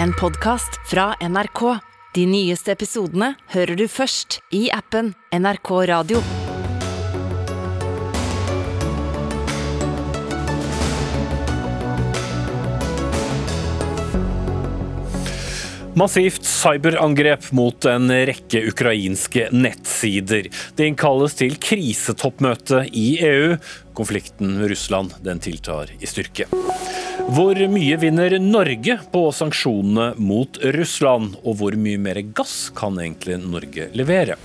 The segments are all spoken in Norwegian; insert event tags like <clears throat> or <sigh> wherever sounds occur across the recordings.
en podkast fra NRK. De nyeste episodene hører du først i appen NRK Radio. Massivt cyberangrep mot en rekke ukrainske nettsider. Det innkalles til krisetoppmøte i EU. Konflikten med Russland den tiltar i styrke. Hvor mye vinner Norge på sanksjonene mot Russland, og hvor mye mer gass kan egentlig Norge levere?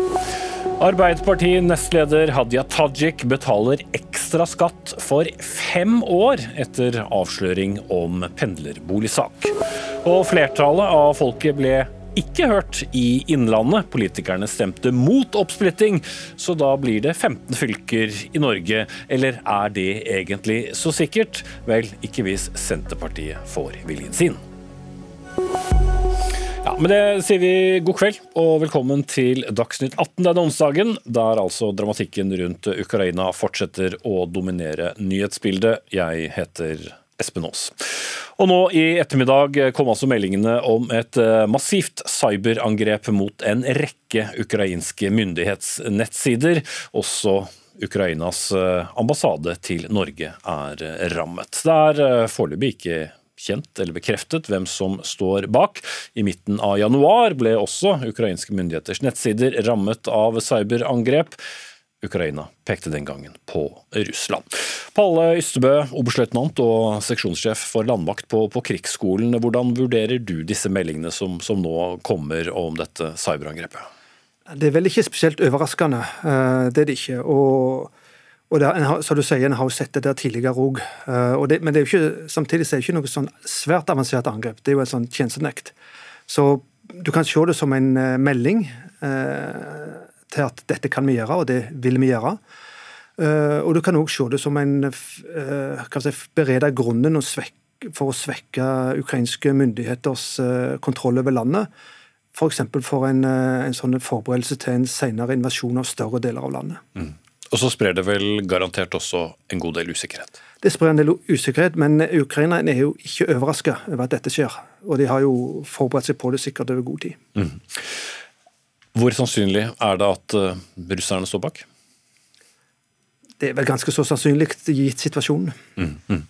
Arbeiderparti-nestleder Hadia Tajik betaler ekstra skatt for fem år etter avsløring om pendlerboligsak. Og flertallet av folket ble ikke hørt i Innlandet. Politikerne stemte mot oppsplitting, så da blir det 15 fylker i Norge. Eller er det egentlig så sikkert? Vel, ikke hvis Senterpartiet får viljen sin. Ja, Med det sier vi god kveld og velkommen til Dagsnytt 18 denne onsdagen, der altså dramatikken rundt Ukraina fortsetter å dominere nyhetsbildet. Jeg heter Espen Aas. Og nå i ettermiddag kom altså meldingene om et eh, massivt cyberangrep mot en rekke ukrainske myndighetsnettsider. Også Ukrainas eh, ambassade til Norge er rammet. Det er eh, foreløpig ikke kjent eller bekreftet hvem som står bak. I midten av januar ble også ukrainske myndigheters nettsider rammet av cyberangrep. Ukraina pekte den gangen på Russland. Palle Ystebø, oberstløytnant og seksjonssjef for landmakt på, på, Krigsskolen. Hvordan vurderer du disse meldingene som, som nå kommer om dette cyberangrepet? Det er vel ikke spesielt overraskende, eh, det er det ikke. Og og det, som du sier, En har jo sett det der tidligere òg. Og men det er jo ikke, samtidig er det ikke noe sånn svært avansert angrep. Det er jo en sånn tjenestenekt. Så du kan se det som en uh, melding til at dette kan vi gjøre, og det vil vi gjøre. og du kan òg se det som en kan si, berede grunnen for å svekke ukrainske myndigheters kontroll over landet. F.eks. For, for en, en sånn forberedelse til en senere invasjon av større deler av landet. Mm. Og så sprer det vel garantert også en god del usikkerhet? Det sprer en del usikkerhet, men Ukraina er jo ikke overraska over at dette skjer. Og de har jo forberedt seg på det sikkert over god tid. Mm. Hvor sannsynlig er det at uh, russerne står bak? Det er vel ganske så sannsynlig gitt situasjonen. Mm, mm.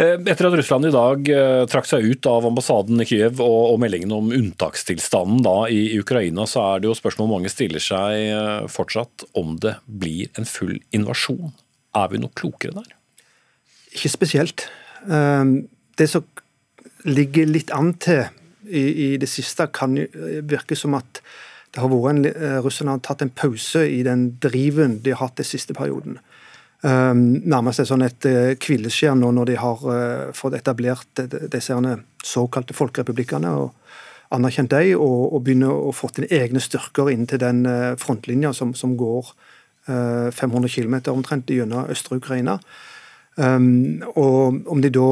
Etter at Russland i dag eh, trakk seg ut av ambassaden i Kyiv og, og meldingen om unntakstilstanden da i, i, Ukraina, så er det jo spørsmål mange stiller seg eh, fortsatt om det blir en full invasjon. Er vi noe klokere der? Ikke spesielt. Det som ligger litt an til i, i det siste, kan virke som at det har vært en, russerne har tatt en pause i den driven de har hatt den siste perioden. Um, nærmest et sånn et uh, hvileskjær nå når de har uh, fått etablert disse såkalte folkerepublikkene og anerkjent dem, og, og begynner å få til egne styrker inn til den frontlinja som, som går 500 km omtrent gjennom østre Ukraina. Um, og om de da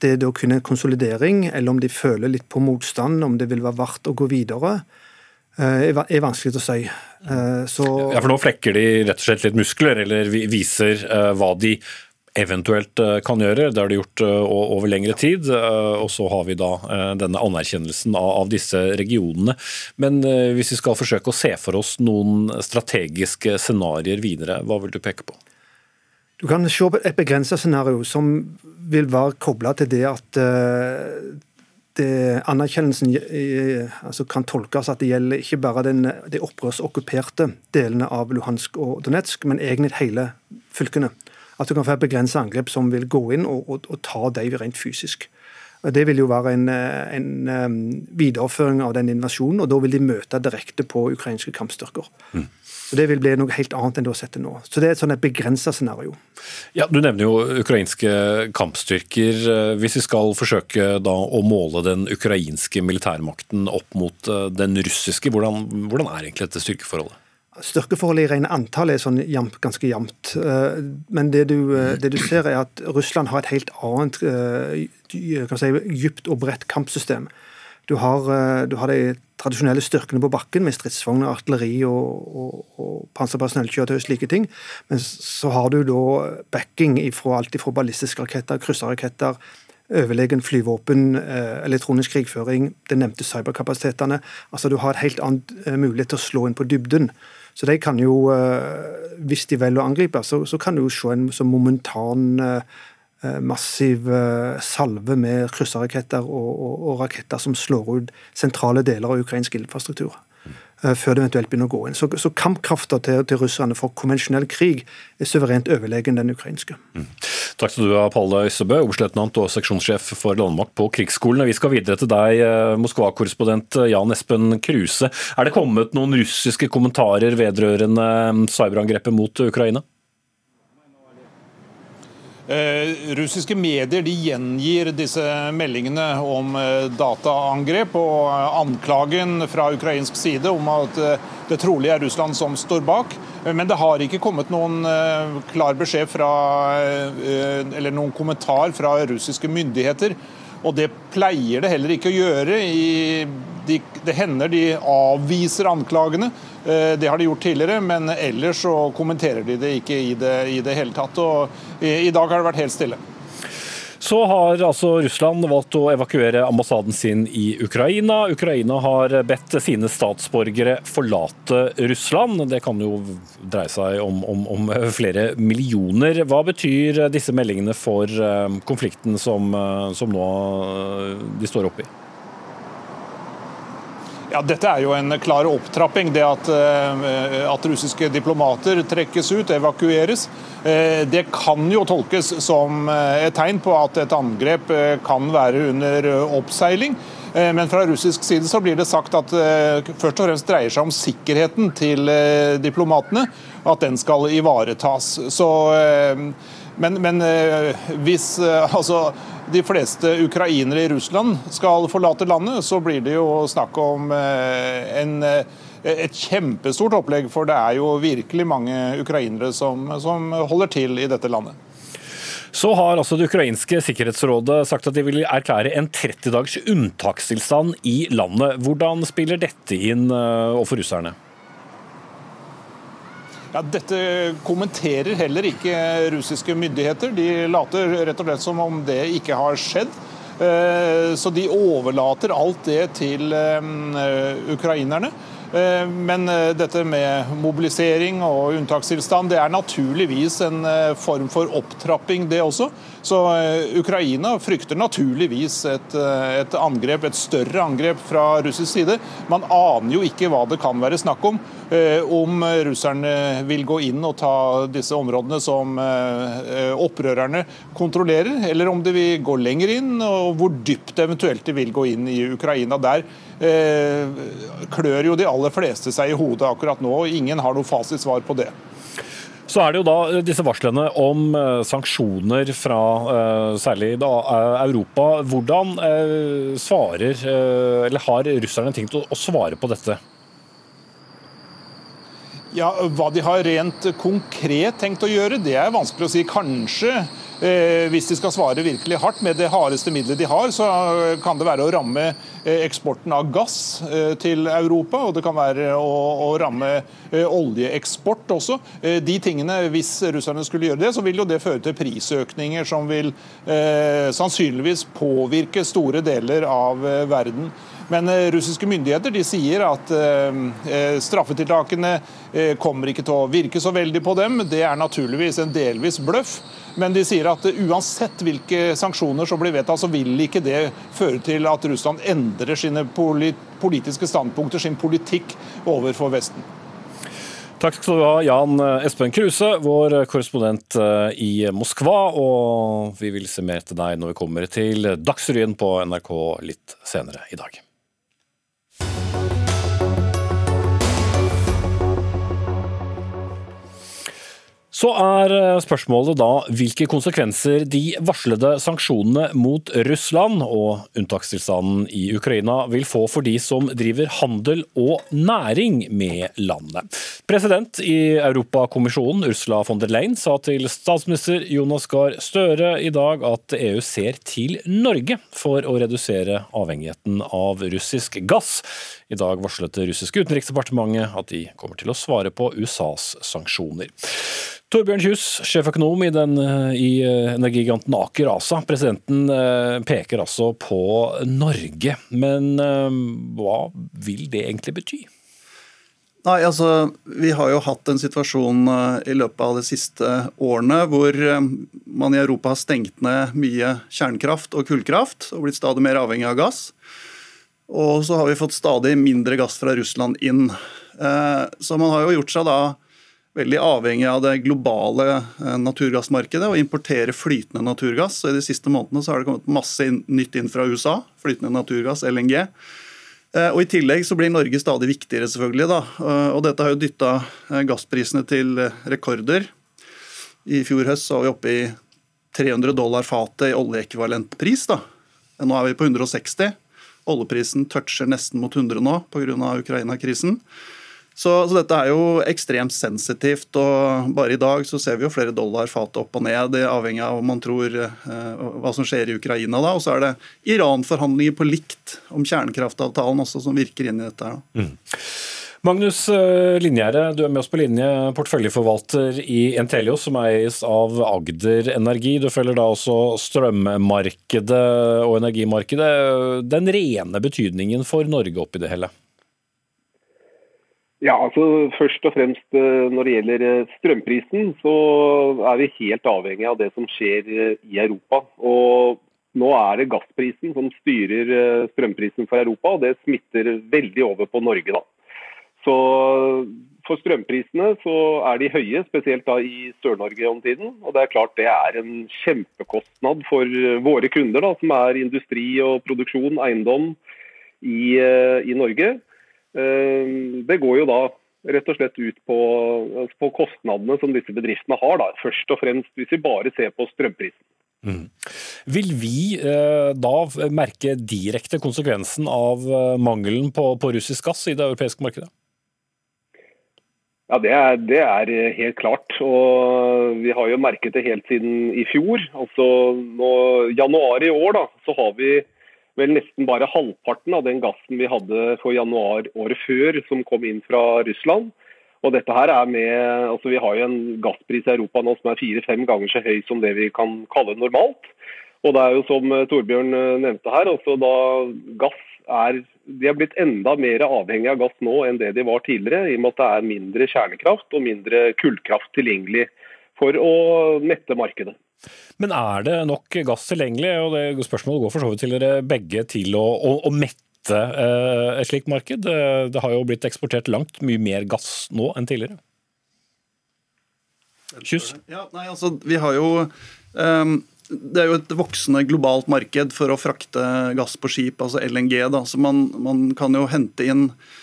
det er da kun en konsolidering, eller om de føler litt på motstand, om det vil være verdt å gå videre, Eh, er vanskelig å si. Eh, så... Ja, for nå flekker de rett og slett litt muskler, eller viser eh, hva de eventuelt kan gjøre. Det har de gjort over lengre tid. Og så har vi da denne anerkjennelsen av disse regionene. Men hvis vi skal forsøke å se for oss noen strategiske scenarioer videre, hva vil du peke på? Du kan se på et begrenset scenario som vil være kobla til det at det, anerkjennelsen altså kan tolkes at det gjelder ikke bare den, de opprørsokkuperte delene av Luhansk og Donetsk, men egentlig hele fylkene. At du kan få et begrenset angrep som vil gå inn og, og, og ta dem rent fysisk. Det vil jo være en, en, en videreføring av den invasjonen, og da vil de møte direkte på ukrainske kampstyrker. Mm. Og Det vil bli noe helt annet enn du har sett det nå. Så Det er et sånn begrensa scenario. Ja, Du nevner jo ukrainske kampstyrker. Hvis vi skal forsøke da å måle den ukrainske militærmakten opp mot eh, den russiske, hvordan, hvordan er egentlig dette styrkeforholdet? Styrkeforholdet i rene antall er sånn jamt, ganske jevnt. Eh, men det du, eh, det du, ser, er at Russland har et helt annet kan si, dypt og bredt kampsystem. Du har, du har de tradisjonelle styrkene på bakken med stridsvogner, artilleri og, og, og panserpersonellkjøretøy og slike ting. Men så har du da backing ifra alt fra ballistiske raketter, krysserraketter, overlegen flyvåpen, elektronisk krigføring, de nevnte cyberkapasitetene. Altså Du har et helt annet mulighet til å slå inn på dybden. Så de kan jo, hvis de velger å angripe, så, så kan du jo se en så momentan massiv salve med krysseraketter og, og, og, raketter som slår ut sentrale deler av ukrainsk infrastruktur. Eh, før det eventuelt begynner å gå inn. Så, så kampkrafta til, til, russerne for konvensjonell krig er suverent overlegen den ukrainske. Mm. Takk skal du ha, Palle Øysebø, oberstløytnant og seksjonssjef for landmakt på krigsskolene. Vi skal videre til deg, eh, Moskva-korrespondent Jan Espen Kruse. Er det kommet noen russiske kommentarer vedrørende mm, cyberangrepet mot Ukraina? Eh, russiske medier de gjengir disse meldingene om eh, dataangrep og eh, anklagen fra ukrainsk side om at det trolig er Russland som står bak. Men det har ikke kommet noen klar beskjed fra, eller noen kommentar fra russiske myndigheter. Og det pleier det heller ikke å gjøre. De, det hender de avviser anklagene. Eh, det har de gjort tidligere, men ellers så kommenterer de det ikke i det, i det hele tatt. Og i dag har det vært helt stille. Så har altså Russland valgt å evakuere ambassaden sin i Ukraina. Ukraina har bedt sine statsborgere forlate Russland. Det kan jo dreie seg om, om, om flere millioner. Hva betyr disse meldingene for eh, konflikten som, eh, som nå de står oppe i? Ja, Dette er jo en klar opptrapping. Det at, eh, at, russiske diplomater trekkes ut, evakueres. Eh, det kan jo tolkes som eh, et tegn på at et angrep kan være under oppseiling. Men fra russisk side så blir det sagt at først og fremst dreier seg om sikkerheten til diplomatene. At den skal ivaretas. Så, men, men hvis altså de fleste ukrainere i Russland skal forlate landet, så blir det jo snakk om eh, en, eh, et kjempestort opplegg. For det er jo virkelig mange ukrainere som, som holder til i dette landet. Så har altså Det ukrainske sikkerhetsrådet sagt at de vil erklære en 30 dags unntakstilstand i landet. Hvordan spiller dette inn eh, overfor russerne? Ja, dette kommenterer heller ikke russiske myndigheter. De later rett og slett som om det ikke har skjedd. Eh, så de overlater alt det til eh, ukrainerne. Eh, men dette med mobilisering og unntakstilstand, det er naturligvis en form for opptrapping, det også. Så Ukraina frykter naturligvis et, et angrep, et større angrep fra russisk side. Man aner jo ikke hva det kan være snakk om. Eh, om russerne vil gå inn og ta disse områdene som eh, opprørerne kontrollerer, eller om de vil gå lenger inn, og hvor dypt eventuelt de vil gå inn i Ukraina. Der eh, klør jo de aller fleste seg i hodet akkurat nå, og ingen har noe fasitsvar på det. Så er det jo da disse varslene om sanksjoner fra særlig Europa. Hvordan svarer, eller har russerne tenkt å svare på dette? Ja, Hva de har rent konkret tenkt å gjøre, det er vanskelig å si. Kanskje, eh, hvis de skal svare virkelig hardt med det hardeste middelet de har, så kan det være å ramme eh, eksporten av gass eh, til Europa. Og det kan være å, ramme eh, oljeeksport også. Eh, de tingene, Hvis russerne skulle gjøre det, så vil jo det føre til prisøkninger som vil eh, sannsynligvis påvirke store deler av verden. Men eh, russiske myndigheter de sier at eh, eh, straffetiltakene kommer ikke til å virke så veldig på dem. Det er naturligvis en delvis bløff. Men de sier at uansett hvilke sanksjoner som blir vedtatt, så vil ikke det føre til at Russland endrer sine politiske standpunkter, sin politikk overfor Vesten. Takk skal du ha, Jan Espen Kruse, vår korrespondent i Moskva. Og vi vil se mer til deg når vi kommer til Dagsrevyen på NRK litt senere i dag. Så er eh, spørsmålet da hvilke konsekvenser de varslede sanksjonene mot Russland og unntakstilstanden i Ukraina vil få for de som driver handel og næring med landet. President i Europakommisjonen Ursula von der Leyen sa til statsminister Jonas Gahr Støre i dag at EU ser til Norge for å redusere avhengigheten av russisk gass. I dag varslet det russiske utenriksdepartementet at de kommer til å svare på USAs sanksjoner. Torbjørn Kjus, sjeføkonom i, den, i energigiganten Aker ASA. Presidenten peker altså på Norge, men hva vil det egentlig bety? Nei, altså, Vi har jo hatt en situasjon i løpet av de siste årene hvor man i Europa har stengt ned mye kjernekraft og kullkraft og blitt stadig mer avhengig av gass. Og så har vi fått stadig mindre gass fra Russland inn. Eh, så man har jo gjort seg da veldig avhengig av det globale eh, naturgassmarkedet og importerer flytende naturgass. Så I de siste månedene så har det kommet masse nytt inn fra USA. Flytende naturgass, LNG. Eh, og I tillegg så blir Norge stadig viktigere, selvfølgelig. da, og Dette har jo dytta gassprisene til rekorder. I fjor høst så var vi oppe i 300 dollar fatet i oljeekvivalent pris. da. Nå er vi på 160. Oljeprisen toucher nesten mot 100 nå pga. Ukraina-krisen. Så, så, dette er jo ekstremt sensitivt. og Bare i dag så ser vi jo flere dollar fatet opp og ned, det avhengig av om man tror eh, hva som skjer i Ukraina. da, Og så er det Iran-forhandlinger på likt om kjernekraftavtalen også som virker inn i dette. her. Mm. Magnus eh, Linjære, du er med oss på linje, porteføljeforvalter i Entelios, som eies av Agder Energi. Du følger da også strømmarkedet og energimarkedet. Den rene betydningen for Norge oppi det hele? Ja, altså Først og fremst eh, når det gjelder eh, strømprisen, så er vi helt avhengig av det som skjer i Europa. Og nå er det gassprisen som styrer strømprisen for Europa, og det smitter veldig over på Norge. da. Så for strømprisene så er de høye, spesielt da i Sør-Norge om tiden. Og det er klart det er en kjempekostnad for våre kunder, da, som er industri og produksjon, eiendom i, eh, i Norge. Eh, det går jo da rett og slett ut på, på, kostnadene som disse bedriftene har, da. først og fremst hvis vi bare ser på strømprisen. Mm. Vil vi eh, da merke direkte konsekvensen av eh, mangelen på, på russisk gass i det europeiske markedet? Ja, det er, det er, helt klart. Og vi har jo merket det helt siden i fjor. Altså nå, januar i år da, så har vi vel nesten bare halvparten av den gassen vi hadde for januar året før som kom inn fra Russland. Og dette her er med, altså Vi har jo en gasspris i Europa nå som er fire-fem ganger så høy som det vi kan kalle normalt. Og det er jo som Torbjørn nevnte her, også da gass er de er blitt enda mer avhengig av gass nå enn det de var tidligere, i og med at det er mindre kjernekraft og mindre kullkraft tilgjengelig for å mette markedet. Men er det nok gass tilgjengelig, og det spørsmålet går for så vidt til dere begge, til å, å, å mette eh, et slikt marked? Det har jo blitt eksportert langt mye mer gass nå enn tidligere. Kyss? Ja, nei, altså, vi har jo um, det er jo et voksende globalt marked for å frakte gass på skip, altså LNG. Da. Så man, man kan jo hente inn eh,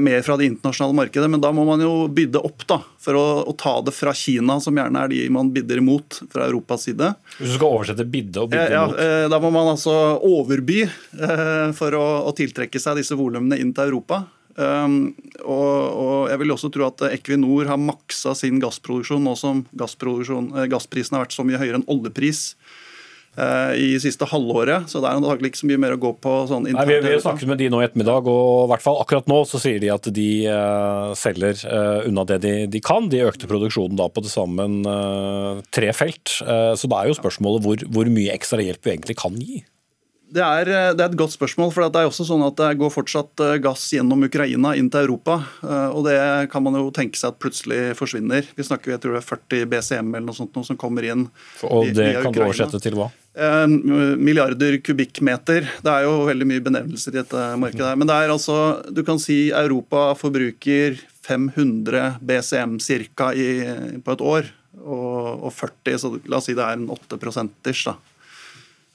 mer fra det internasjonale markedet, men da må man jo bydde opp da, for å, å, ta det fra Kina, som gjerne er de man bidder imot fra Europas side. Hvis du skal oversette bidde og bidde imot? Ja, eh, Da må man altså overby eh, for å, å tiltrekke seg disse volumene inn til Europa. Um, og, og, jeg vil også tro at Equinor har maksa sin gassproduksjon nå som gassprisen har vært så mye høyere enn oljepris Eh, i siste halvåret. Så det er antakelig ikke så mye mer å gå på. sånn Nei, vi, vi har snakket med de nå i ettermiddag, og i hvert fall akkurat nå så sier de at de uh, selger uh, unna det de, de, kan. De økte produksjonen da på til sammen uh, tre felt. så det er jo spørsmålet hvor, hvor mye ekstra hjelp vi egentlig kan gi. Det er, eh, det er, et godt spørsmål. for Det er også sånn at det går fortsatt eh, gass gjennom Ukraina inn til Europa. Eh, og Det kan man jo tenke seg at plutselig forsvinner. Vi snakker jeg tror det er 40 BCM eller noe sånt noe som kommer inn. Og Det kan du oversette til hva? Milliarder kubikkmeter. Det er jo veldig mye benevnelser i dette markedet. Men det er altså, du kan si Europa forbruker 500 BCM ca. på et år. Og, og 40, så la oss si det er en 8 %-ish. da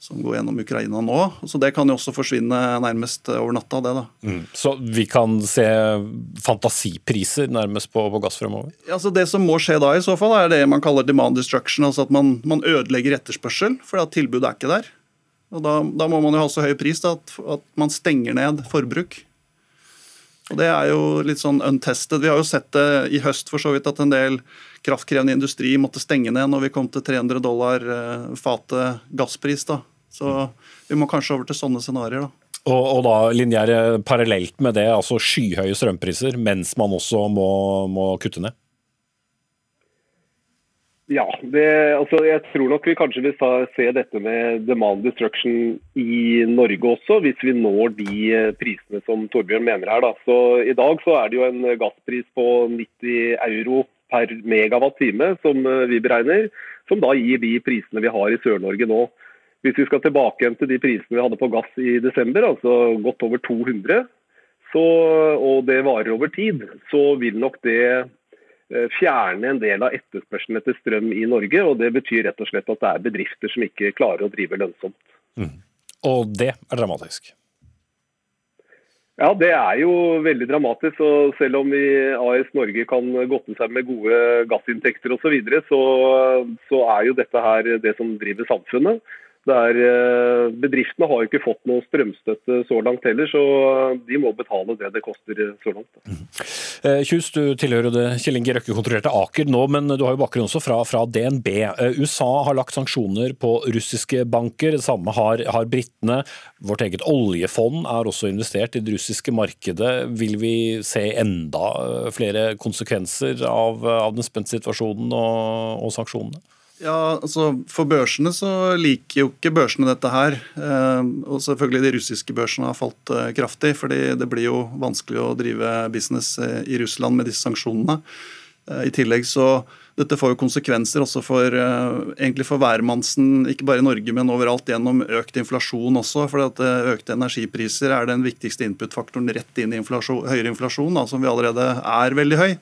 som går gjennom Ukraina nå. Så Det kan jo også forsvinne nærmest over natta. det da. Mm. Så vi kan se fantasipriser nærmest på, på gass fremover? Ja, så Det som må skje da, i så fall, er det man kaller demand destruction. altså At man, man ødelegger etterspørsel, for tilbudet er ikke der. Og Da, da må man jo ha så høy pris da, at, at man stenger ned forbruk. Og Det er jo litt sånn untested. Vi har jo sett det i høst for så vidt at en del kraftkrevende industri måtte stenge ned når vi kom til 300 dollar eh, fatet gasspris. da. Så vi må kanskje over til sånne scenarioer. da. Og, og, da linjære parallelt med det, altså skyhøye strømpriser, mens man også må, må kutte ned? Ja, det, altså jeg tror nok vi kanskje vil se dette med demand destruction i Norge også, hvis vi når de eh, prisene som Torbjørn mener her. Da. Så I dag så er det jo en gasspris på 90 euro per megawatt-time som eh, vi beregner, som da gir de prisene vi har i Sør-Norge nå. Hvis vi skal tilbake igjen til de prisene vi hadde på gass i desember, altså godt over 200, så, og det varer over tid, så vil nok det Eh, fjerne en del av etterspørselen etter strøm i Norge. og Det betyr rett og slett at det er bedrifter som ikke klarer å drive lønnsomt. Mm. Og det er dramatisk? Ja, det er jo veldig dramatisk. og Selv om vi AS Norge kan godte seg med gode gassinntekter osv., så, videre, så så er jo dette her det som driver samfunnet. Der, eh, bedriftene har jo ikke fått noe strømstøtte så langt heller, så de må betale det det koster så langt. Mm. Kjus, du tilhører det Kjell Inge Røkke-kontrollerte Aker nå, men du har jo bakgrunn også fra, fra, DNB. Eh, USA har lagt sanksjoner på russiske banker, det samme har, har britene. Vårt eget oljefond er også investert i det russiske markedet. Vil vi se enda flere konsekvenser av, av den spente situasjonen og, og sanksjonene? Ja, altså For børsene så liker jo ikke børsene dette her. Eh, og selvfølgelig de russiske børsene har falt eh, kraftig, fordi det blir jo vanskelig å drive business eh, i Russland med disse sanksjonene. I tillegg så dette får jo konsekvenser også for, egentlig for hvermannsen, ikke bare i Norge, men overalt gjennom økt inflasjon også. for Økte energipriser er den viktigste input-faktoren rett inn i inflasjon, høyere inflasjon, da, som vi allerede er veldig høy.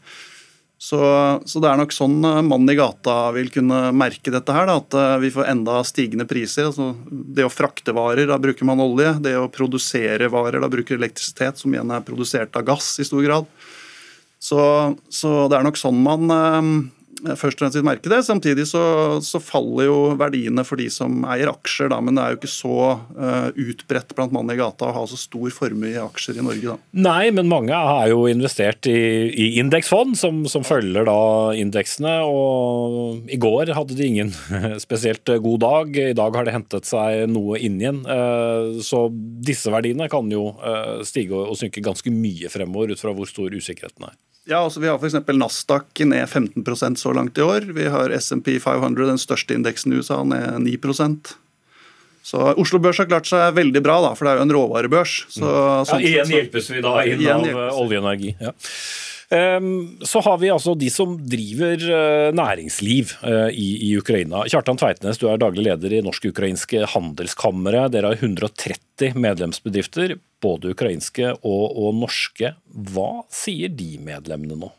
Så, så, det er nok sånn eh, mannen i gata vil kunne merke dette her. Da, at eh, vi får enda stigende priser. Altså, det å frakte varer, da bruker man olje. Det å produsere varer, da bruker elektrisitet, som igjen er produsert av gass i stor grad. Så, så det er nok sånn man eh, først og fremst vil merke det. Samtidig så, så, faller jo verdiene for de som eier aksjer, da, men det er jo ikke så uh, utbredt blant mannen i gata å ha så stor formue i aksjer i Norge. da. Nei, men mange har jo investert i, i indeksfond som, som, følger da indeksene. og I går hadde de ingen <laughs> spesielt god dag. I dag har det hentet seg noe inn igjen. Uh, så disse verdiene kan jo uh, stige og synke ganske mye fremover ut fra hvor stor usikkerheten er. Ja, altså Vi har f.eks. Nasdaq ned 15% så langt i år. Vi har SMP 500, den største indeksen i USA, ned 9% Så Oslo Børs har klart seg veldig bra, da, for det er jo en råvarebørs. Så, mm. ja, igjen hjelpes vi da inn av hjelpes. oljeenergi. Ja. Ehm, så har vi altså de som driver eh, næringsliv eh, i, Ukraina. Kjartan Tveitnes, du er daglig leder i Norsk-ukrainske handelskammeret. Dere har 130 medlemsbedrifter, både ukrainske og, og norske. Hva sier de medlemmene nå?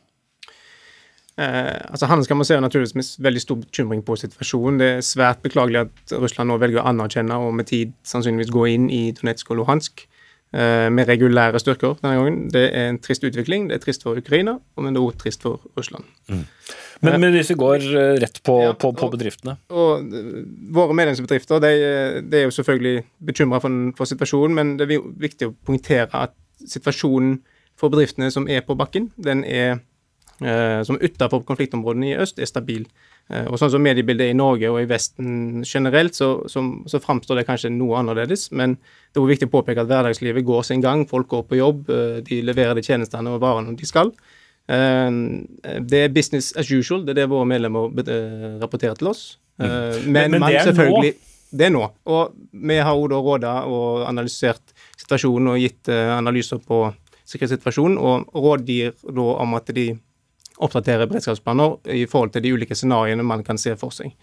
Eh, altså Handelskammeret ser naturligvis veldig stor bekymring på situasjonen. Det er svært beklagelig at Russland nå velger å anerkjenne og med tid sannsynligvis gå inn i Donetsk og Luhansk. Eh, med regulære styrker denne gangen. Det er en trist utvikling. Det er trist for Ukraina, men det er også trist for Russland. Mm. Men, men hvis vi går eh, rett på, ja, på, på bedriftene? Og, og, eh, Våre medlemsbedrifter de, de er jo selvfølgelig bekymra for, for, situasjonen, men det er viktig å poengtere at situasjonen for bedriftene som er på bakken, den er eh, som utenfor konfliktområdene i øst, er stabil. Eh, og sånn som mediebildet i Norge og i Vesten generelt, så, som, så framstår det kanskje noe annerledes. Men det er også viktig å påpeke at hverdagslivet går sin gang. Folk går på jobb, eh, de leverer de tjenestene og varene de skal. Eh, det er business as usual, det er det våre medlemmer rapporterer til oss. Mm. Men, men, men det er selvfølgelig, nå? Det er nå. Og vi har også da råda og analysert situasjonen og gitt analyser på sikkerhetssituasjonen, og rådgir da om at de oppdatere beredskapsplaner i forhold til de ulike scenarioene man kan se for seg.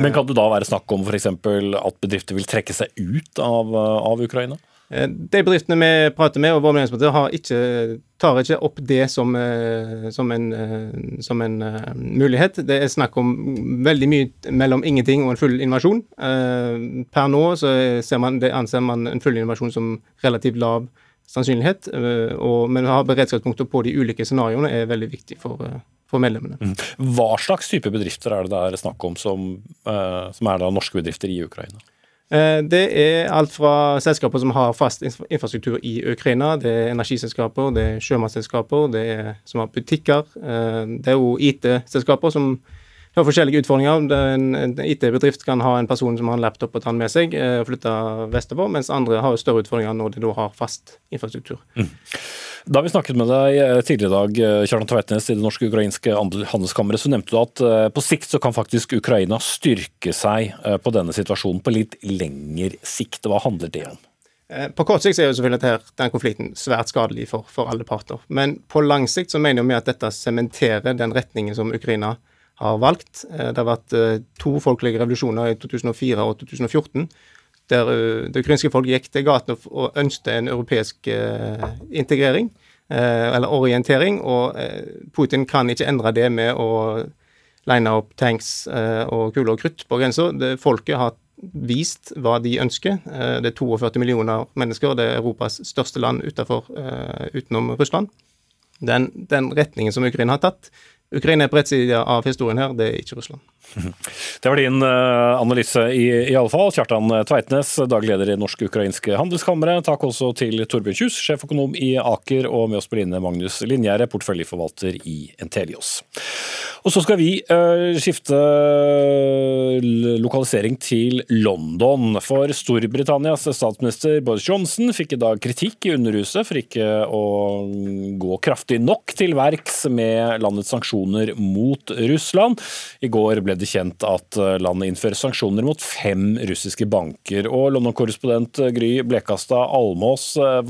Men kan det da være snakk om f.eks. at bedrifter vil trekke seg ut av, av Ukraina? Eh, de bedriftene vi prater med, og våre medlemsbedrifter, tar ikke opp det som, eh, som en, eh, som en mulighet. Det er snakk om veldig mye mellom ingenting og en full invasjon. Per nå så man, anser man en full invasjon som relativt lav sannsynlighet. Eh, og, men å ha beredskapspunkter på de ulike scenarioene er veldig viktig for, eh, for medlemmene. Mm. Hva slags type bedrifter er det det er snakk om som, eh, som er da norske bedrifter i Ukraina? Det er alt fra selskaper som har fast infrastruktur i Ukraina, det er energiselskaper, det er sjømannsselskaper, det er som har butikker. Det er jo IT-selskaper som det har forskjellige utfordringer. En, IT-bedrift kan ha en person som har en laptop og tar den med seg eh, og flytte vestover, mens andre har større utfordringer når de da har fast infrastruktur. Mm. Da vi snakket med deg eh, tidligere i dag, eh, Kjartan Tveitnes i det norske-ukrainske handelskammeret, så nevnte du at på sikt så kan faktisk Ukraina styrke seg på denne situasjonen på litt lengre sikt. Hva handler det om? På kort sikt er jo selvfølgelig dette, den konflikten svært skadelig for, for, alle parter. Men på lang sikt så mener vi at dette sementerer den retningen som Ukraina har valgt. Det har vært to folkelige revolusjoner i 2004 og 2014 der eh, det ukrainske folk gikk til gatene og ønsket en europeisk eh, integrering, eh, eller orientering, og Putin kan ikke endre det med å line opp tanks og kuler og krutt på grensa. Folket har vist hva de ønsker. Det er 42 millioner mennesker, det er Europas største land utenfor, utenom Russland. Den, den retningen som Ukraina har tatt, Ukraina er på rett side av historien her, det er ikke Russland. <laughs> Det var din uh, analyse i, i alle fall. Kjartan Tveitnes, daglig leder i Norsk-ukrainske handelskammeret. Takk også til Torbjørn Kjus, sjeføkonom i Aker, og med oss på linje Magnus Linjære, porteføljeforvalter i Entelios. Og så skal vi uh, skifte lokalisering til London. For Storbritannias statsminister Boris Johnson fikk i dag kritikk i Underhuset for ikke å gå kraftig nok til verks med landets sanksjoner mot Russland. I går ble det kjent at landet innfører sanksjoner mot fem russiske banker. Og London-korrespondent Gry Blekastad Almås, uh,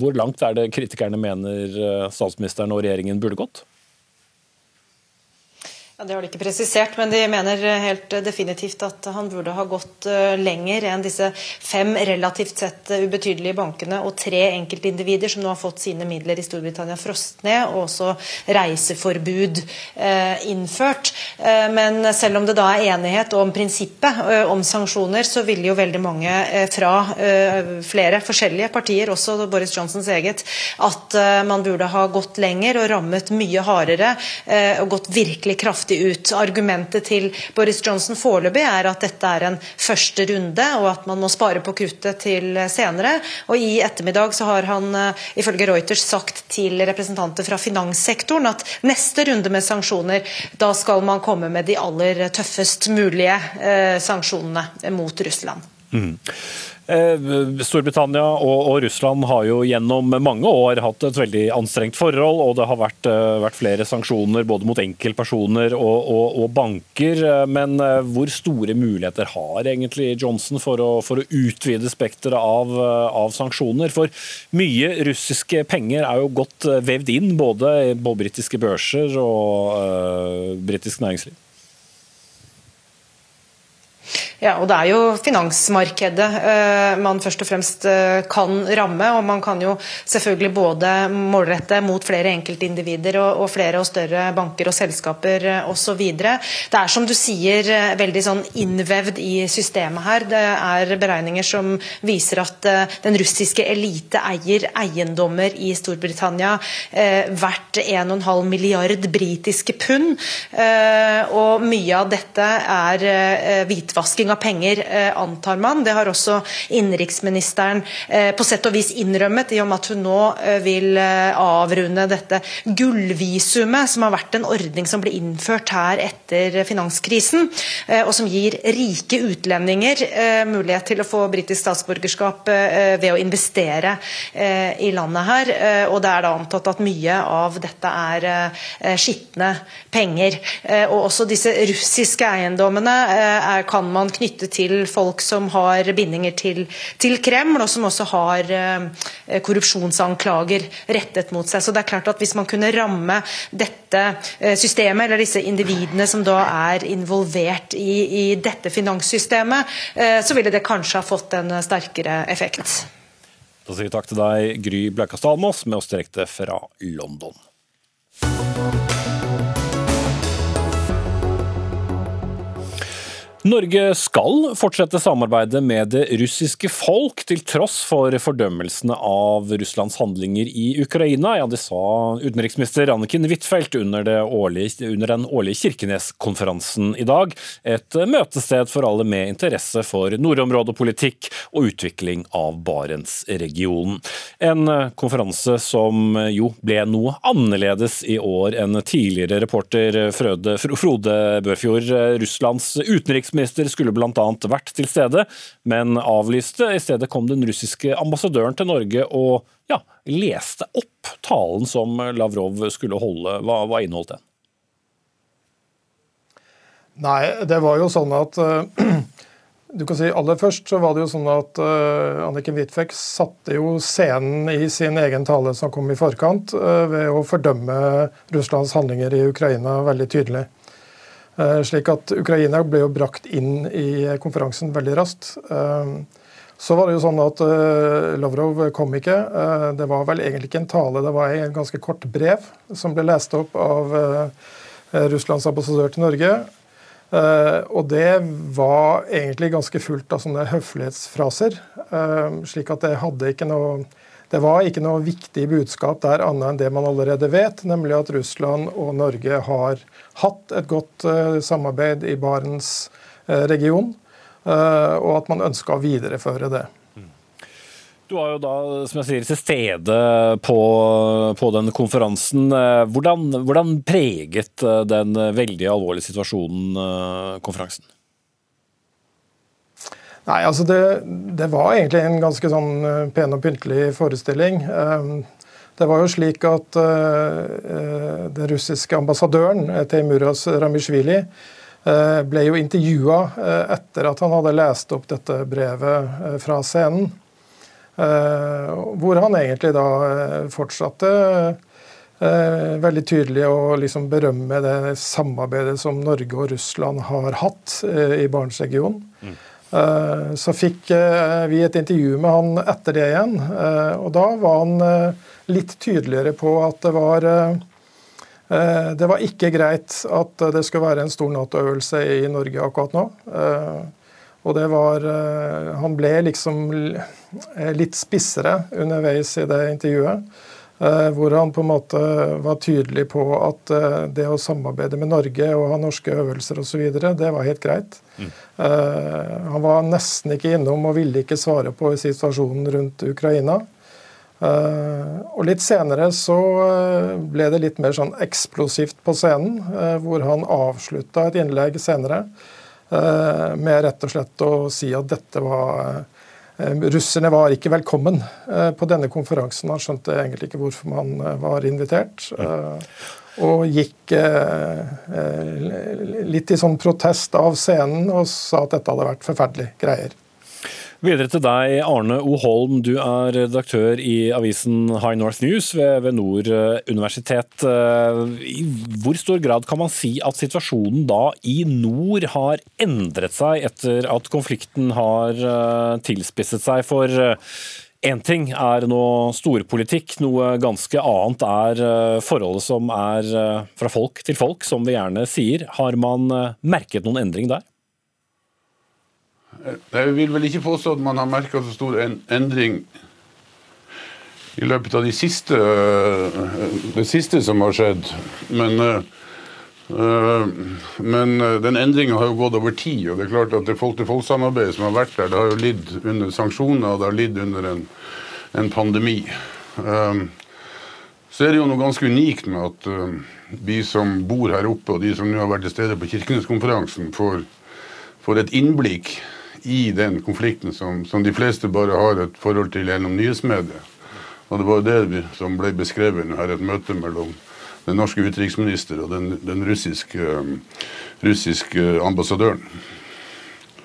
hvor langt er det kritikerne mener statsministeren og regjeringen burde gått? Ja, Det har de ikke presisert, men de mener helt definitivt at han burde ha gått eh, lenger enn disse fem relativt sett ubetydelige bankene og tre enkeltindivider som nå har fått sine midler i Storbritannia frost ned, og også reiseforbud eh, innført. Eh, men selv om det da er enighet om prinsippet om sanksjoner, så vil jo veldig mange fra flere forskjellige partier, også Boris Johnsons eget, at man burde ha gått lenger og rammet mye hardere og gått virkelig kraftig kraftig ut. Argumentet til Boris Johnson foreløpig er at dette er en første runde, og at man må spare på kruttet til senere. Og I ettermiddag så har han eh, ifølge Reuters sagt til representanter fra finanssektoren at neste runde med sanksjoner, da skal man komme med de aller tøffest mulige eh, sanksjonene mot Russland. Mm. Eh, Storbritannia og, Russland har jo gjennom mange år hatt et veldig anstrengt forhold, og det har vært, eh, vært flere sanksjoner både mot enkeltpersoner og, og, og, banker. Eh, men hvor store muligheter har egentlig Johnson for å, for å utvide spekteret av, av, sanksjoner? For mye russiske penger er jo godt vevd inn både på britiske børser og uh, britisk næringsliv. Ja, og Det er jo finansmarkedet uh, man først og fremst uh, kan ramme. og Man kan jo selvfølgelig både målrette mot flere enkeltindivider og, flere og større banker og selskaper uh, osv. Det er som du sier veldig sånn innvevd i systemet her. Det er beregninger som viser at den russiske elite eier eiendommer i Storbritannia verdt 1,5 milliard britiske pund. og mye av dette er hvitvasking av penger, eh, antar man. Det har også innenriksministeren eh, på sett og vis innrømmet, i og med at hun nå eh, vil avrunde dette gullvisumet, som har vært en ordning som ble innført her etter finanskrisen, og som gir rike utlendinger mulighet til å få britisk statsborgerskap ved å investere i landet her. Og det er da antatt at mye av dette er skitne penger. Og også disse russiske eiendommene kan man knytte til folk som har bindinger til, til Kreml, og som også har eh, korrupsjonsanklager rettet mot seg. Så det er klart at Hvis man kunne ramme dette eh, systemet, eller disse individene som da er involvert i, i dette finanssystemet, eh, så ville det kanskje ha fått en sterkere effekt. Da sier vi takk til deg, Gry Blaukastad Almås, med oss direkte fra London. Norge skal fortsette samarbeidet med det russiske folk, til tross for fordømmelsene av Russlands handlinger i Ukraina. Ja, det sa utenriksminister Anniken Huitfeldt under, under, den årlige Kirkenes-konferansen i dag. Et møtested for alle med interesse for nordområdepolitikk og utvikling av Barentsregionen. En konferanse som jo ble noe annerledes i år enn tidligere reporter Frode Børfjord, Russlands utenriksminister statsminister skulle bl.a. vært til stede, men avlyste. I stedet kom den russiske ambassadøren til Norge og ja, leste opp talen som Lavrov skulle holde. Hva, hva inneholdt den? Nei, det var jo sånn at uh, <clears throat> du kan si Aller først så var det jo sånn at uh, Anniken Huitfeldt satte jo scenen i sin egen tale som kom i forkant, uh, ved å fordømme Russlands handlinger i Ukraina veldig tydelig. Uh, slik at Ukraina ble jo brakt inn i konferansen veldig raskt. Så var det jo sånn at Lavrov kom ikke. Det var vel egentlig ikke en tale, det var en ganske kort brev som ble lest opp av Russlands ambassadør til Norge. Og det var egentlig ganske fullt av sånne høflighetsfraser. Slik at det hadde ikke noe Det var ikke noe viktig budskap der annet enn det man allerede vet, nemlig at Russland og Norge har hatt et godt uh, samarbeid i Barents region, og at man ønska å videreføre det. Du var jo da som jeg sier, til stede på, på den konferansen. Hvordan, hvordan, preget eh, den veldig alvorlige situasjonen eh, konferansen? Nei, altså det, det, var egentlig en ganske sånn eh, pen og pyntelig forestilling. Det var jo slik at den russiske ambassadøren, Teimuras Ramishvili, ble jo intervjua etter at han hadde lest opp dette brevet fra scenen. Eh, hvor han egentlig da eh, fortsatte eh, veldig tydelig å liksom berømme det samarbeidet som Norge og Russland har hatt i Barentsregionen. Mm. Så fikk vi et intervju med han etter det igjen, og da var han litt tydeligere på at det var det var ikke greit at det skulle være en stor Nato-øvelse i Norge akkurat nå. Og det var eh, Han ble liksom eh, litt spissere underveis i det intervjuet. Eh, hvor han på en måte var tydelig på at det å samarbeide med Norge og ha norske øvelser osv., det var helt greit. Mm. Han var nesten ikke innom og ville ikke svare på situasjonen rundt Ukraina. Og Litt senere så ble det litt mer sånn eksplosivt på scenen, hvor han avslutta et innlegg senere Eh, med rett og slett å si at dette var eh, Russerne var ikke velkommen eh, på denne konferansen. Han skjønte egentlig ikke hvorfor man var invitert. Og gikk litt i sånn protest av scenen og sa at dette hadde vært forferdelige greier. Videre til deg, Arne O. Holm. Du er redaktør i avisen High North News ved, ved Nord eh, universitet. Eh, I hvor stor grad kan man si at situasjonen da i nord har endret seg etter at konflikten har eh, tilspisset seg? For Én ting er nå storpolitikk, noe ganske annet er forholdet som er fra folk til folk, som vi gjerne sier. Har man merket noen endring der? Jeg vil vel ikke påstå at man har merka så stor endring i løpet av de siste, det siste som har skjedd. Men, øh, men den endringa har jo gått over tid. Og det er klart at det folk-til-folk-samarbeidet som har vært der, det har jo lidd under sanksjoner og det har lidd under en, en pandemi. Så er det jo noe ganske unikt med at vi som bor her oppe, og de som nå har vært til stede på Kirkeneskonferansen, får, får et innblikk i den konflikten som, som, de fleste bare har et forhold til gjennom nyhetsmediet. Og det var det som ble beskrevet her, et møte mellom den norske utenriksminister og den, den russiske, um, russiske, ambassadøren.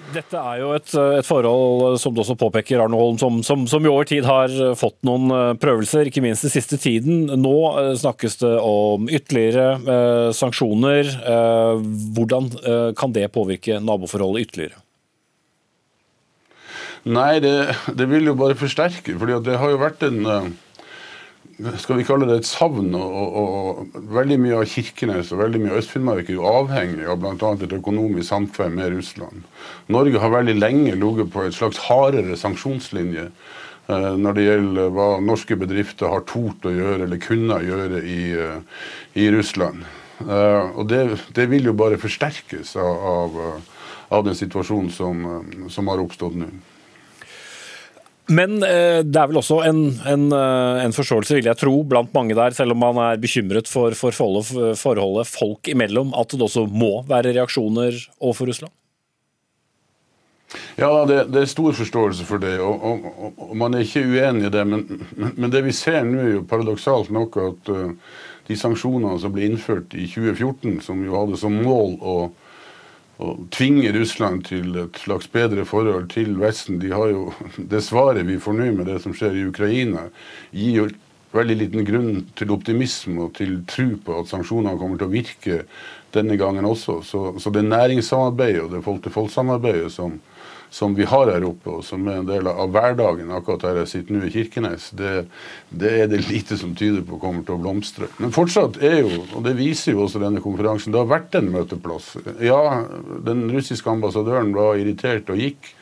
Dette er jo et, et, forhold som du også påpeker, Arne Holm, som, som, som, i over tid har fått noen uh, prøvelser, ikke minst den siste tiden. Nå snakkes det om ytterligere eh, sanksjoner. Eh, hvordan eh, kan det påvirke naboforholdet ytterligere? Nei, det, det, vil jo bare forsterke. fordi det har jo vært en eh, skal vi kalle det et savn. Og, og, og veldig mye av Kirkenes og veldig mye av Øst-Finnmark er jo avhengig av bl.a. et økonomisk samkvem med Russland. Norge har veldig lenge ligget på et slags hardere sanksjonslinje eh, når det gjelder hva norske bedrifter har tort å gjøre eller kunne gjøre i, uh, i Russland. Eh, og det, det, vil jo bare forsterkes av, av, av den situasjonen som, som har oppstått nå. Men eh, det er vel også en, en, eh, en, forståelse, vil jeg tro, blant mange der, selv om man er bekymret for, for forholdet, folk imellom, at det også må være reaksjoner overfor Russland? Ja, det, det, er stor forståelse for det, og, og, og, man er ikke uenig i det. Men, men, men det vi ser nå, er jo paradoksalt nok at uh, de sanksjonene som ble innført i 2014, som jo hadde som mål å, å tvinge Russland til et slags bedre forhold til Vesten, de har jo <laughs> det svaret vi får nå med det som skjer i Ukraina, gir jo veldig liten grunn til optimisme og til tro på at sanksjonene kommer til å virke denne gangen også. Så, så det næringssamarbeidet og det folk-til-folk-samarbeidet som, som vi har her oppe, og som er en del av hverdagen akkurat der jeg sitter nå i Kirkenes, det, det, er det lite som tyder på kommer til å blomstre. Men fortsatt er jo, og det viser jo også denne konferansen, det har vært en møteplass. Ja, den russiske ambassadøren var irritert og gikk.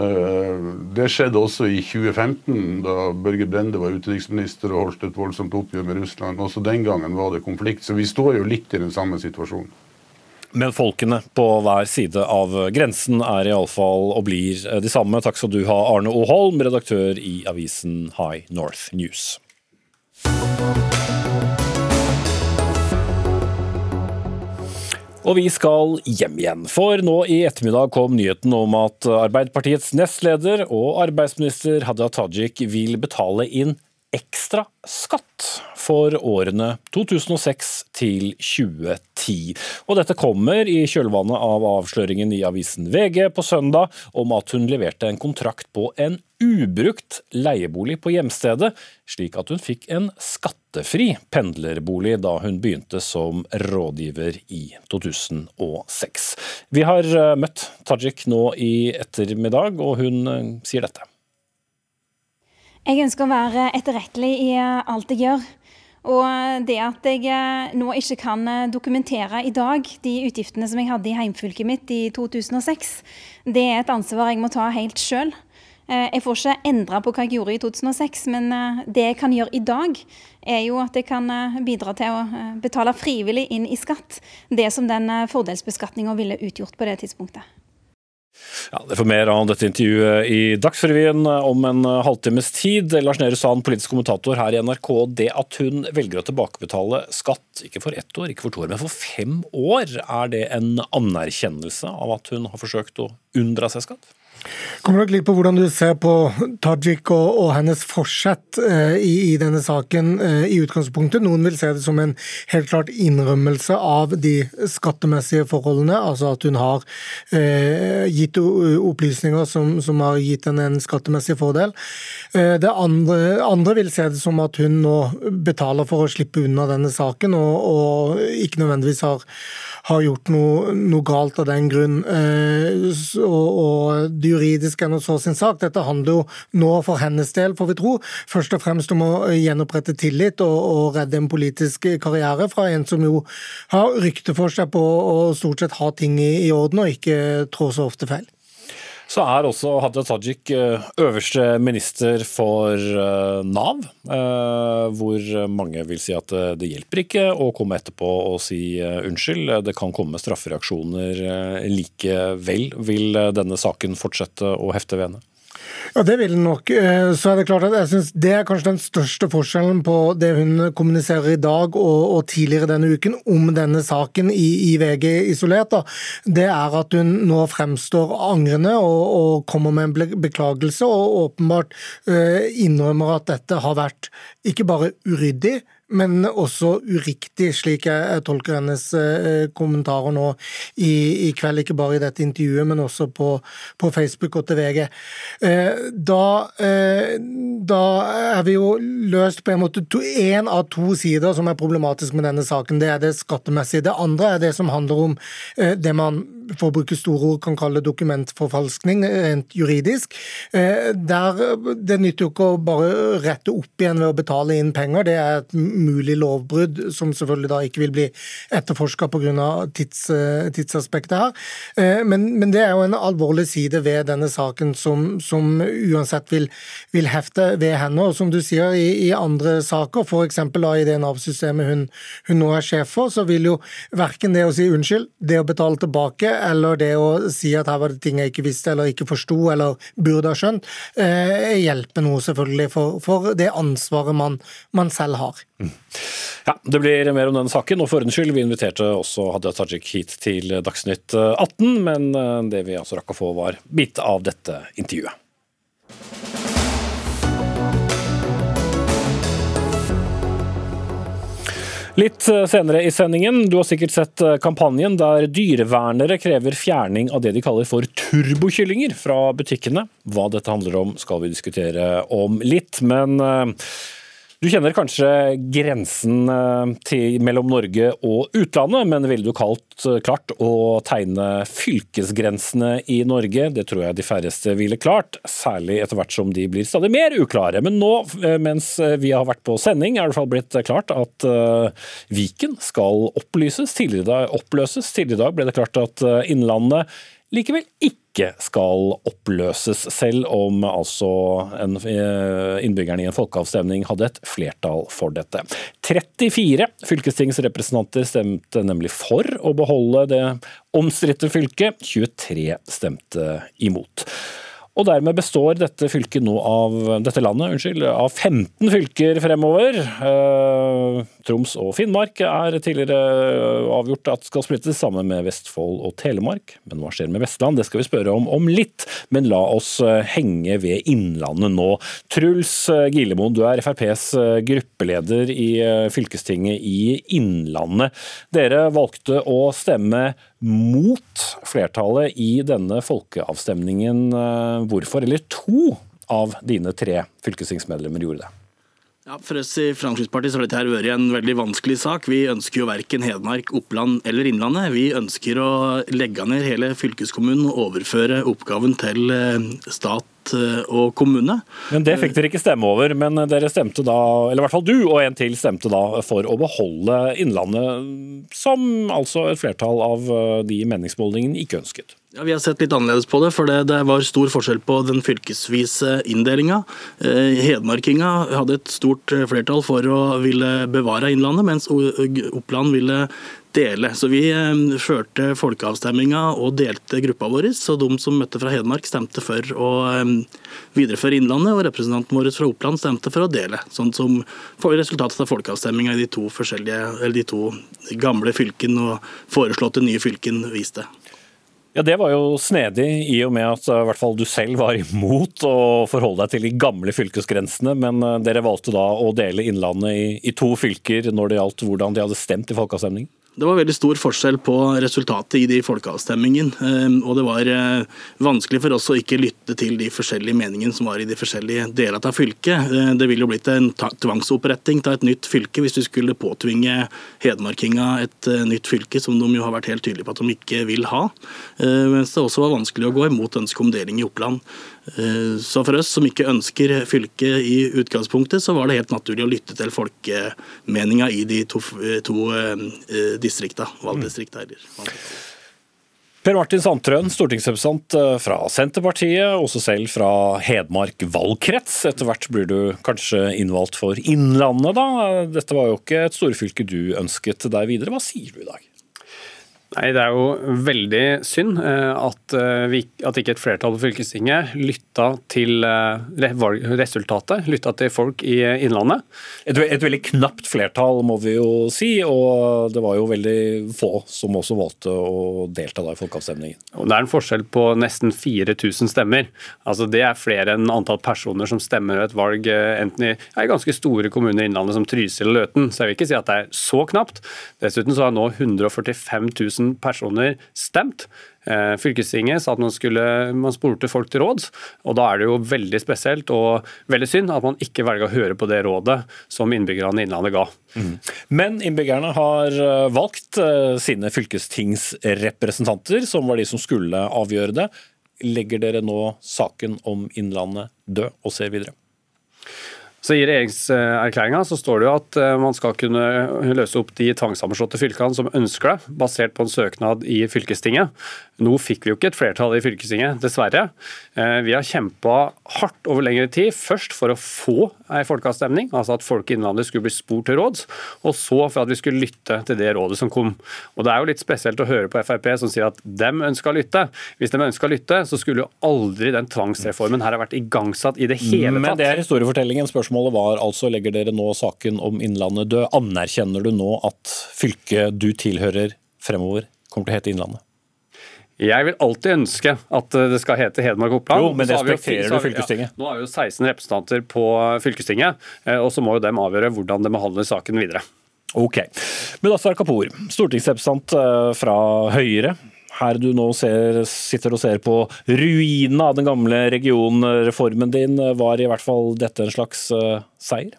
Eh, det skjedde også i 2015, da Børge Brende var utenriksminister og holdt et voldsomt oppgjør med Russland. Også den gangen var det konflikt, så vi står jo litt i den samme situasjonen. Men folkene på hver side av grensen er iallfall og blir de samme. Takk skal du ha, Arne O. Holm, redaktør i avisen High North News. Og vi skal hjem igjen, for nå i ettermiddag kom nyheten om at Arbeiderpartiets nestleder og arbeidsminister Hadia Tajik vil betale inn ekstra skatt for årene 2006 til 2010. Og dette kommer i kjølvannet av avsløringen i avisen VG på søndag om at hun leverte en kontrakt på en ubrukt leiebolig på hjemstedet, slik at hun fikk en skattefri pendlerbolig da hun begynte som rådgiver i 2006. Vi har eh, møtt Tajik nå i ettermiddag, og hun eh, sier dette. Jeg ønsker å være etterrettelig i eh, alt jeg gjør. Og det at jeg eh, nå ikke kan eh, dokumentere i dag de utgiftene som jeg hadde i heimfylket mitt i 2006, det er et ansvar jeg må ta helt sjøl. Jeg får ikke endra på hva jeg gjorde i 2006, men det jeg kan gjøre i dag, er jo at jeg kan bidra til å betale frivillig inn i skatt det som den fordelsbeskatninga ville utgjort på det tidspunktet. Ja, det får mer av dette intervjuet i Dagsrevyen om en halvtimes tid. Lars Nehru Sand, politisk kommentator her i NRK. Det at hun velger å tilbakebetale skatt, ikke for ett år, ikke for to år, men for fem år, er det en anerkjennelse av at hun har forsøkt å unndra seg skatt? Kommer nok litt på hvordan du ser på Tajik og, og hennes forsett eh, i, i, denne saken eh, i utgangspunktet. Noen vil se det som en helt klart innrømmelse av de skattemessige forholdene, altså at hun har eh, gitt opplysninger som, som, har gitt henne en skattemessig fordel. Eh, det andre, andre, vil se det som at hun nå betaler for å slippe unna denne saken, og, og ikke nødvendigvis har har gjort noe, noe galt av den grunn. Eh, og, og det juridiske er nå så sin sak. Dette handler jo nå for hennes del, får vi tro, først og fremst om å gjenopprette tillit og, og redde en politisk karriere fra en som jo har rykte for seg på å stort sett ha ting i, i orden og ikke trå så ofte feil. Så er også Hadia Tajik eh, øverste minister for eh, Nav, eh, hvor mange vil si at det hjelper ikke å komme etterpå og si unnskyld. Det kan komme straffereaksjoner likevel. Vil denne saken fortsette å hefte ved henne? Ja, det vil den nok. Eh, så er det klart at jeg synes Det er kanskje den største forskjellen på det hun kommuniserer i dag og, og tidligere denne uken om denne saken i, i VG isolert. Da. Det er at hun nå fremstår angrende og, og kommer med en beklagelse, og åpenbart uh, innrømmer at dette har vært ikke bare uryddig, men også uriktig, slik jeg tolker hennes eh, kommentarer nå i, i, kveld. Ikke bare i dette intervjuet, men også på, på Facebook og til VG. Eh, da, eh, da, er vi jo løst på en måte én av to sider som er problematisk med denne saken. Det er det skattemessige. Det andre er det som handler om det man for å bruke store ord, kan kalle dokumentforfalskning rent juridisk. Der, det nytter jo ikke å bare rette opp igjen ved å betale inn penger. Det er et mulig lovbrudd, som selvfølgelig da ikke vil bli etterforska pga. Tids, tidsaspektet her. Eh, men, men, det er jo en alvorlig side ved denne saken som, som uansett vil, vil, hefte ved henne. Og som du sier, i, i andre saker, f.eks. i det Nav-systemet hun, hun, nå er sjef for, så vil jo verken det å si unnskyld, det å betale tilbake, eller det å si at her var det ting jeg ikke visste eller ikke forsto eller burde ha skjønt, eh, hjelpe noe, selvfølgelig, for, for det ansvaret man, man selv har. Mm. Ja, Det blir mer om denne saken. og for ordens skyld, Vi inviterte også Hadia Tajik hit til Dagsnytt 18, men det vi altså rakk å få, var bit av dette intervjuet. Litt eh, senere i sendingen, du har sikkert sett eh, kampanjen der dyrevernere krever fjerning av det de kaller for turbokyllinger fra butikkene. Hva dette handler om skal vi diskutere om litt, men eh, du kjenner kanskje grensen eh, til, mellom Norge og utlandet, men ville du kalt, eh, klart å tegne fylkesgrensene i Norge? Det tror jeg de færreste ville klart, særlig etter hvert som de blir stadig mer uklare. Men nå, eh, mens vi har vært på sending, er det i blitt klart at Viken skal opplyses. Tidligere, oppløses. Tidligere i dag ble det klart at Innlandet likevel ikke skal oppløses, selv om altså en, eh, innbyggerne i en folkeavstemning hadde et flertall for dette. 34 fylkestingsrepresentanter stemte nemlig for å beholde det omstridte fylket, 23 stemte imot. Og dermed består dette, av, dette landet unnskyld, av 15 fylker fremover. Eh, Troms og Finnmark er tidligere avgjort at skal splittes sammen med Vestfold og Telemark. Men hva skjer med Vestland? Det skal vi spørre om om litt. Men la oss eh, henge ved Innlandet nå. Truls eh, Gilemoen, du er FrPs eh, gruppeleder i fylkestinget i Innlandet. Dere valgte å stemme mot flertallet i denne folkeavstemningen. Hvorfor? Eller to av dine tre fylkestingsmedlemmer gjorde det. Ja, For oss i Fremskrittspartiet så har dette her vært en veldig vanskelig sak. Vi ønsker jo verken Hedmark, Oppland eller Innlandet. Vi ønsker å legge ned hele fylkeskommunen og overføre oppgaven til eh, stat Eh, og kommune. Men Det fikk dere ikke stemme over, men dere stemte da, eller i hvert fall du og en til stemte da for å beholde Innlandet, som altså et flertall av eh, de meningsmålingene ikke ønsket. Ja, Vi har sett litt annerledes på det, for det, det var stor forskjell på den fylkesvise inndelinga. Eh, Hedmarkinga hadde et stort flertall for å ville bevare Innlandet, mens Oppland ville dele. Så vi eh, førte folkeavstemminga og delte gruppa vår. Så de som møtte fra Hedmark, stemte for å eh, videreføre Innlandet, og representanten vår fra Oppland stemte for å dele. Sånn som resultatet av folkeavstemminga i de to, de to gamle fylkene og foreslåtte nye fylken viste. Ja, Det var jo snedig, i og med at i hvert fall du selv var imot å forholde deg til de gamle fylkesgrensene, men eh, dere valgte da å dele Innlandet i, i to fylker når det gjaldt hvordan de hadde stemt i folkeavstemningen? Det var veldig stor forskjell på resultatet i de folkeavstemningene. Ehm, og det var eh, vanskelig for oss å ikke lytte til de forskjellige meningene som var i de forskjellige delene av fylket. Eh, det ville jo blitt en tvangsoppretting av et nytt fylke hvis vi skulle påtvinge hedmarkinga et eh, nytt fylke, som de jo har vært helt tydelige på at de ikke vil ha. Mens det også var vanskelig å gå imot ønsket om deling i Oppland. Eh, så for oss som ikke ønsker fylket i utgangspunktet, så var det helt naturlig å lytte til folkemeninga i de to, to eh, distrikta, valgdistrikta. Per Martin Sandtrøen, stortingsrepresentant eh, fra Senterpartiet, også selv fra Hedmark valgkrets. Etter hvert blir du kanskje innvalgt for Innlandet, da. Dette var jo ikke et storfylke du ønsket deg videre. Hva sier du i dag? Nei, Det er jo veldig synd eh, at, eh, vi, at ikke et flertall på fylkestinget lytta til eh, resultatet. Lytta til folk i Innlandet. Et, et, veldig knapt flertall, må vi jo si. Og det var jo veldig få som også valgte å delta da i folkeavstemningen. Og Det er en forskjell på nesten 4000 stemmer. Altså Det er flere enn antall personer som stemmer ved et valg enten i, ja, ganske store kommuner i Innlandet som Trysil og Løten. Så jeg vil ikke si at det er så knapt. Dessuten så har nå 145 000 000 personer stemt. Eh, fylkestinget sa at man, skulle, man spurte folk til råds, og da er det jo veldig spesielt og veldig synd at man ikke velger å høre på det rådet som innbyggerne i Innlandet ga. Mm. Men innbyggerne har eh, valgt eh, sine fylkestingsrepresentanter, som var de som skulle avgjøre det. Legger dere nå saken om Innlandet død og ser videre? Så I regjeringserklæringa står det jo at eh, man skal kunne løse opp de tvangssammenslåtte fylkene som ønsker det, basert på en søknad i fylkestinget. Nå fikk vi jo ikke et flertall i fylkestinget, dessverre. Eh, vi har kjempa hardt over lengre tid, først for å få ei folkeavstemning, altså at folk i Innlandet skulle bli spurt til råds, og så for at vi skulle lytte til det rådet som kom. Og Det er jo litt spesielt å høre på Frp som sier at dem ønsker å lytte. Hvis de ønsker å lytte, så skulle jo aldri den tvangsreformen her ha vært igangsatt i det hele tatt. Men det er historiefortellingen. Spørsmålet spørsmålet var altså, legger dere nå saken om Innlandet død? Anerkjenner du nå at fylket du tilhører fremover kommer til å hete Innlandet? Jeg vil alltid ønske at det skal hete Hedmark og Oppland. Jo, men har jo- respekterer du fylkestinget? Ja, nå er vi jo 16 representanter på fylkestinget, eh, og så må jo dem avgjøre hvordan de behandler saken videre. Ok. Mudassar Kapur, stortingsrepresentant eh, fra Høyre. Her du nå ser, sitter og ser på ruinene av den gamle regionreformen din, var i hvert fall dette en slags eh, seier?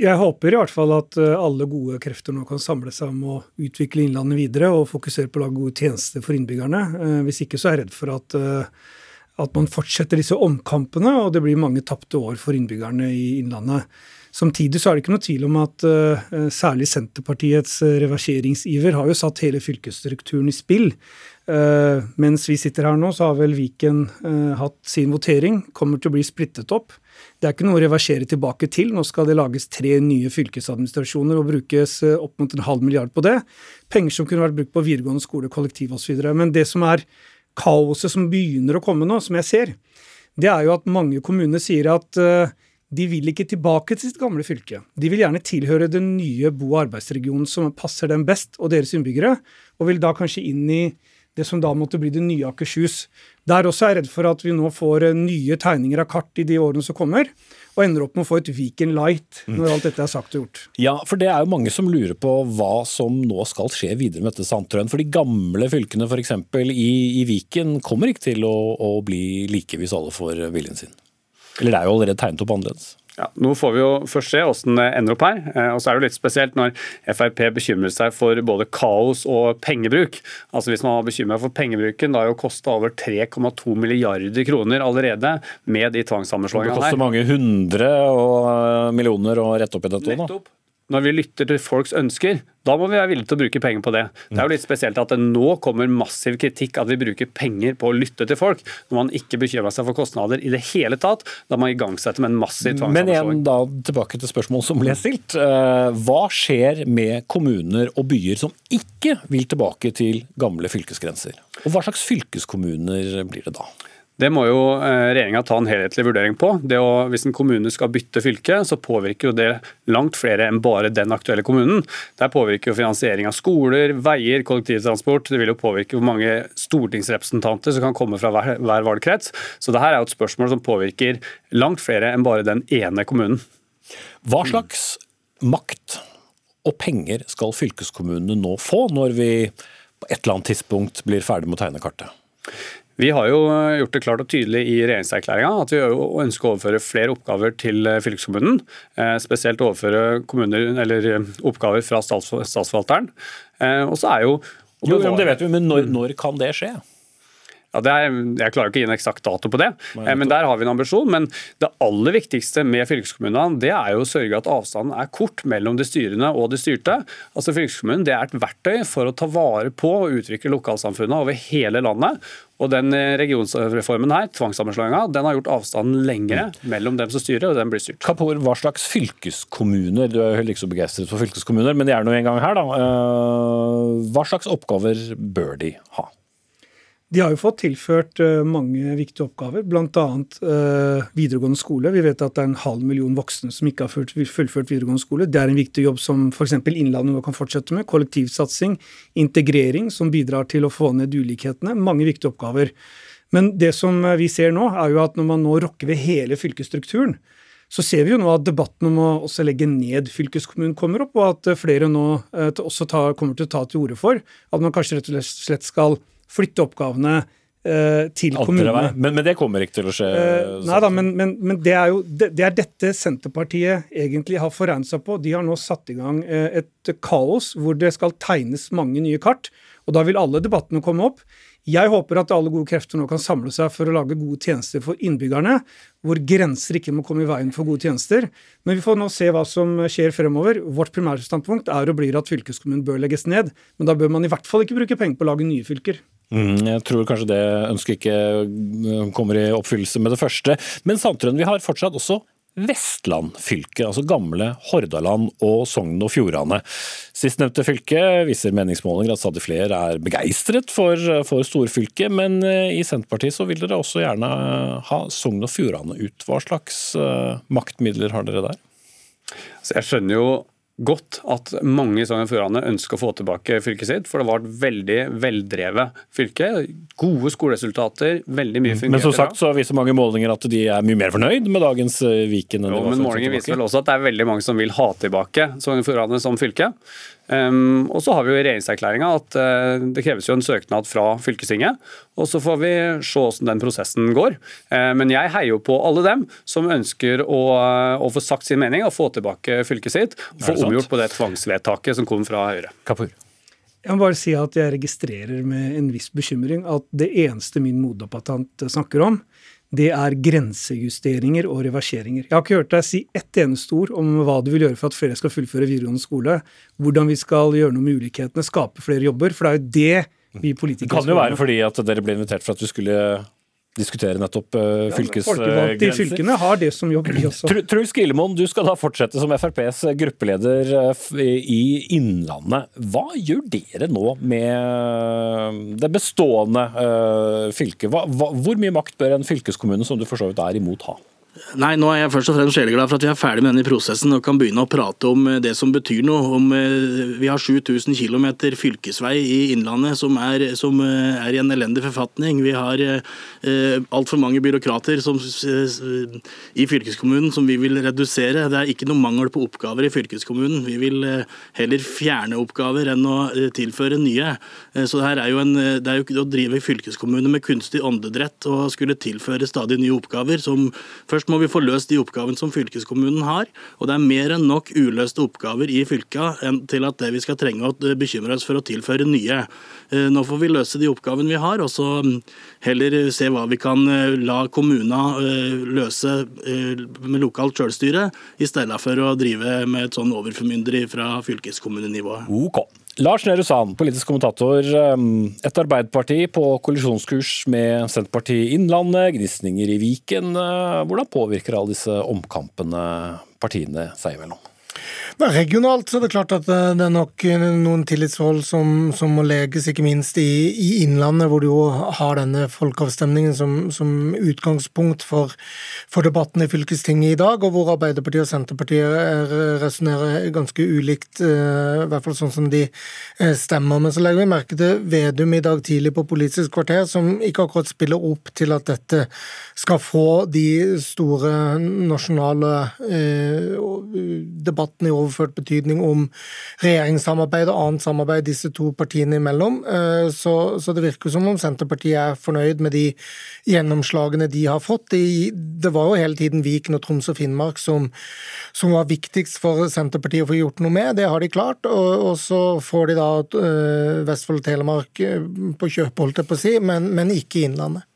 Jeg håper i hvert fall at eh, alle gode krefter nå kan samle seg om å utvikle Innlandet videre og fokusere på å lage gode tjenester for innbyggerne. Eh, Hvis ikke så er jeg redd for at, eh, at man fortsetter disse omkampene, og det blir mange tapte år for innbyggerne i Innlandet. Samtidig så er det ikke noe tvil om at uh, særlig Senterpartiets reverseringsiver har jo satt hele fylkesstrukturen i spill. Uh, mens vi sitter her nå, så har vel Viken uh, hatt sin votering, kommer til å bli splittet opp. Det er ikke noe å reversere tilbake til. Nå skal det lages tre nye fylkesadministrasjoner og brukes eh, opp mot en halv milliard på det. Penger som kunne vært brukt på videregående skole, kollektiv osv. Men det som er kaoset som begynner å komme nå, som jeg ser, det er jo at mange kommuner sier at eh, de vil ikke tilbake til sitt gamle fylke. De vil gjerne tilhøre den nye bo- og arbeidsregionen som passer dem best og deres innbyggere, og vil da kanskje inn i det som da måtte bli det nye Akershus. Der også er jeg redd for at vi nå får eh, nye tegninger av kart i de årene som kommer, og ender opp med å få et Viken Light når alt dette er sagt og gjort. Ja, for det er jo mange som lurer på hva som nå skal skje videre med dette Sandtrøen. For de gamle fylkene f.eks. I, i Viken kommer ikke til å, å bli like hvis alle får viljen sin. Eller det er jo allerede tegnet opp annerledes. Ja, nå får vi jo først se hvordan det ender opp her. Eh, Og så er det jo litt spesielt når Frp bekymrer seg for både kaos og pengebruk. Altså Hvis man var bekymra for pengebruken, da har jo kosta over 3,2 milliarder kroner allerede med de Det koster mange hundre og eh, millioner å rette opp i dette. nå. Nettopp. Når vi lytter til folks ønsker, da må vi være villige til å bruke penger på det. Det er jo litt spesielt at det nå kommer massiv kritikk at vi bruker penger på å lytte til folk, når man ikke bekymrer seg for kostnader i det hele tatt. Da man igangsetter med en massiv Men igjen da tilbake til spørsmålet som ble stilt. Eh, Hva skjer med kommuner og byer som ikke vil tilbake til gamle fylkesgrenser? Og hva slags fylkeskommuner blir det da? Det må jo regjeringa ta en helhetlig vurdering på. Å, hvis en kommune skal bytte fylke, så påvirker jo det langt flere enn bare den aktuelle kommunen. Der påvirker jo finansiering av skoler, veier, kollektivtransport. Det vil jo påvirke hvor mange stortingsrepresentanter som kan komme fra hver, hver valgkrets. Så det her er jo et spørsmål som påvirker langt flere enn bare den ene kommunen. Hva slags makt og penger skal fylkeskommunene nå få, når vi på et eller annet tidspunkt blir ferdig med å tegne kartet? Vi har jo gjort det klart og tydelig i regjeringserklæringa at vi ønsker å overføre flere oppgaver til fylkeskommunen. eh, Spesielt overføre kommuner, eller eh, oppgaver fra statsforvalteren. Eh, Og så er jo Jo, jo, det vet vi, men når, når kan det skje? Ja, det er, jeg klarer ikke å gi en eksakt dato på det, eh, men der har vi en ambisjon. Men det aller viktigste med fylkeskommunene det er jo å sørge at avstanden er kort mellom de styrende og de styrte. Altså Fylkeskommunen det er et verktøy for å ta vare på og utvikle lokalsamfunnene over hele landet. Og den eh, regionsreformen her, tvangssammenslåinga, den har gjort avstanden lengre mellom dem som styrer og dem blir styrt. Kapoor, hva slags fylkeskommuner, du er jo heller ikke så begeistret for fylkeskommuner, men de er nå en gang her, da. Eh, Hva slags oppgaver bør de ha? De har jo fått tilført eh, mange viktige oppgaver, bl.a. Uh, videregående skole. Vi vet at det er en halv million voksne som ikke har fullført videregående skole. Det er en viktig jobb som f.eks. Innlandet nå kan fortsette med. Kollektivsatsing, integrering, som bidrar til å få ned ulikhetene. Mange viktige oppgaver. Men det som eh, vi ser nå, er jo at når man nå rokker ved hele fylkesstrukturen, så ser vi jo nå at debatten om å også legge ned fylkeskommunen kommer opp, og at eh, flere nå eh, også tar, kommer til å ta til orde for at man kanskje rett og slett skal flytte oppgavene eh, til Andre kommunene. Men, men det kommer ikke til å skje? Eh, nei da, men, men, men det er jo det, det er dette Senterpartiet egentlig har forregnet seg på. De har nå satt i gang eh, et kaos hvor det skal tegnes mange nye kart. Og da vil alle debattene komme opp. Jeg håper at alle gode krefter nå kan samle seg for å lage gode tjenester for innbyggerne, hvor grenser ikke må komme i veien for gode tjenester. Men vi får nå se hva som skjer fremover. Vårt primærstandpunkt er og blir at fylkeskommunen bør legges ned. Men da bør man i hvert fall ikke bruke penger på å lage nye fylker. Mm, jeg tror kanskje det ønsket ikke øh, kommer i oppfyllelse med det første. Men Sandtrøen, vi har fortsatt også Vestland fylke, altså gamle Hordaland og Sogn og Fjordane. Sistnevnte fylke viser meningsmålinger at stadig flere er begeistret for, for storfylket, men eh, i Senterpartiet så vil dere også gjerne ha Sogn og Fjordane ut. Hva slags maktmidler har dere der? Så jeg skjønner jo godt at mange i Sogn og Fjordane ønsker å få tilbake fylket sitt. For det var et veldig veldrevet fylke. Gode skoleresultater, veldig mye fungerte Men som sagt så viser mange målinger at de er mye mer fornøyd med dagens eh, Viken. Jo, men målinger viser vel også at det er veldig mange som vil ha tilbake Sogn og Fjordane som fylke. Um, og så har vi jo i regjeringserklæringa at uh, det kreves jo en søknad fra fylkestinget. Og så får vi se hvordan den prosessen går. Uh, men jeg heier jo på alle dem som ønsker å, uh, å, få sagt sin mening og få tilbake fylket sitt. Og få omgjort på det tvangsvedtaket som kom fra Høyre. Kapur. Jeg må bare si at jeg registrerer med en viss bekymring at det eneste min motdebattant snakker om, det er grensejusteringer og reverseringer. Jeg har ikke hørt deg si ett eneste ord om hva du vil gjøre for at flere skal fullføre videregående skole, hvordan vi skal gjøre noe med ulikhetene, skape flere jobber, for det er jo det vi politikere skal gjøre. Det kan jo være fordi at dere ble invitert for at vi skulle diskutere nettopp uh, fylkesgrenser. Folkevalgte i fylkene har det som jobb, de <clears throat> også. Truls Gillemoen, du skal da fortsette som FrPs gruppeleder uh, i Innlandet. Hva gjør dere nå med det bestående uh, fylket? Hva, hva, hvor mye makt bør en fylkeskommune, som du for så vidt er imot, ha? Nei, nå er jeg først og fremst sjeleglad for at vi er ferdig med denne prosessen og kan begynne å prate om eh, det som betyr noe. Om, eh, vi har 7000 km fylkesvei i Innlandet som er, som eh, er, i en elendig forfatning. Vi har eh, altfor mange byråkrater som, i fylkeskommunen som vi vil redusere. Det er ikke noe mangel på oppgaver i fylkeskommunen. Vi vil heller fjerne oppgaver enn å tilføre nye. Så det her er jo, en, det er jo å drive fylkeskommune med kunstig åndedrett og skulle tilføre stadig nye oppgaver som først Først må vi få løst de oppgavene som fylkeskommunen har. Og det er mer enn nok uløste oppgaver i fylka til at det vi skal trenge å bekymre oss for å tilføre nye. Eh, nå får vi løse de oppgavene vi har, og så mm, heller se hva vi kan eh, la kommunene eh, løse med lokalt selvstyre, i stedet for å drive med et sånn overformynderi fra fylkeskommunenivået. Ok. Lars Nehru Sand, politisk kommentator. Et Arbeiderparti på kollisjonskurs med Senterpartiet Innlandet, gnisninger i Viken. Hvordan påvirker alle disse omkampene partiene seg imellom? Regionalt så er det klart at eh, det er nok eh, noen tillitsforhold som, som må leges, ikke minst i, i, Innlandet, hvor du jo har denne folkeavstemningen som, som utgangspunkt for, for, debatten i fylkestinget i dag, og hvor Arbeiderpartiet og Senterpartiet resonnerer ganske ulikt, eh, i hvert fall sånn som de stemmer. Men så legger vi merke til Vedum i dag tidlig på Politisk kvarter, som ikke akkurat spiller opp til at dette skal få de store nasjonale eh, debattene i overført betydning om regjeringssamarbeid og annet samarbeid disse to partiene imellom. Eh, så, så det virker som om Senterpartiet er fornøyd med de gjennomslagene de har fått. Det var jo hele tiden Viken og Troms og Finnmark som, som var viktigst for Senterpartiet å få gjort noe med. Det har de klart. Og, og så får de da uh, Vestfold og Telemark eh, på kjøpet, holdt jeg på å si, men, men ikke Innlandet.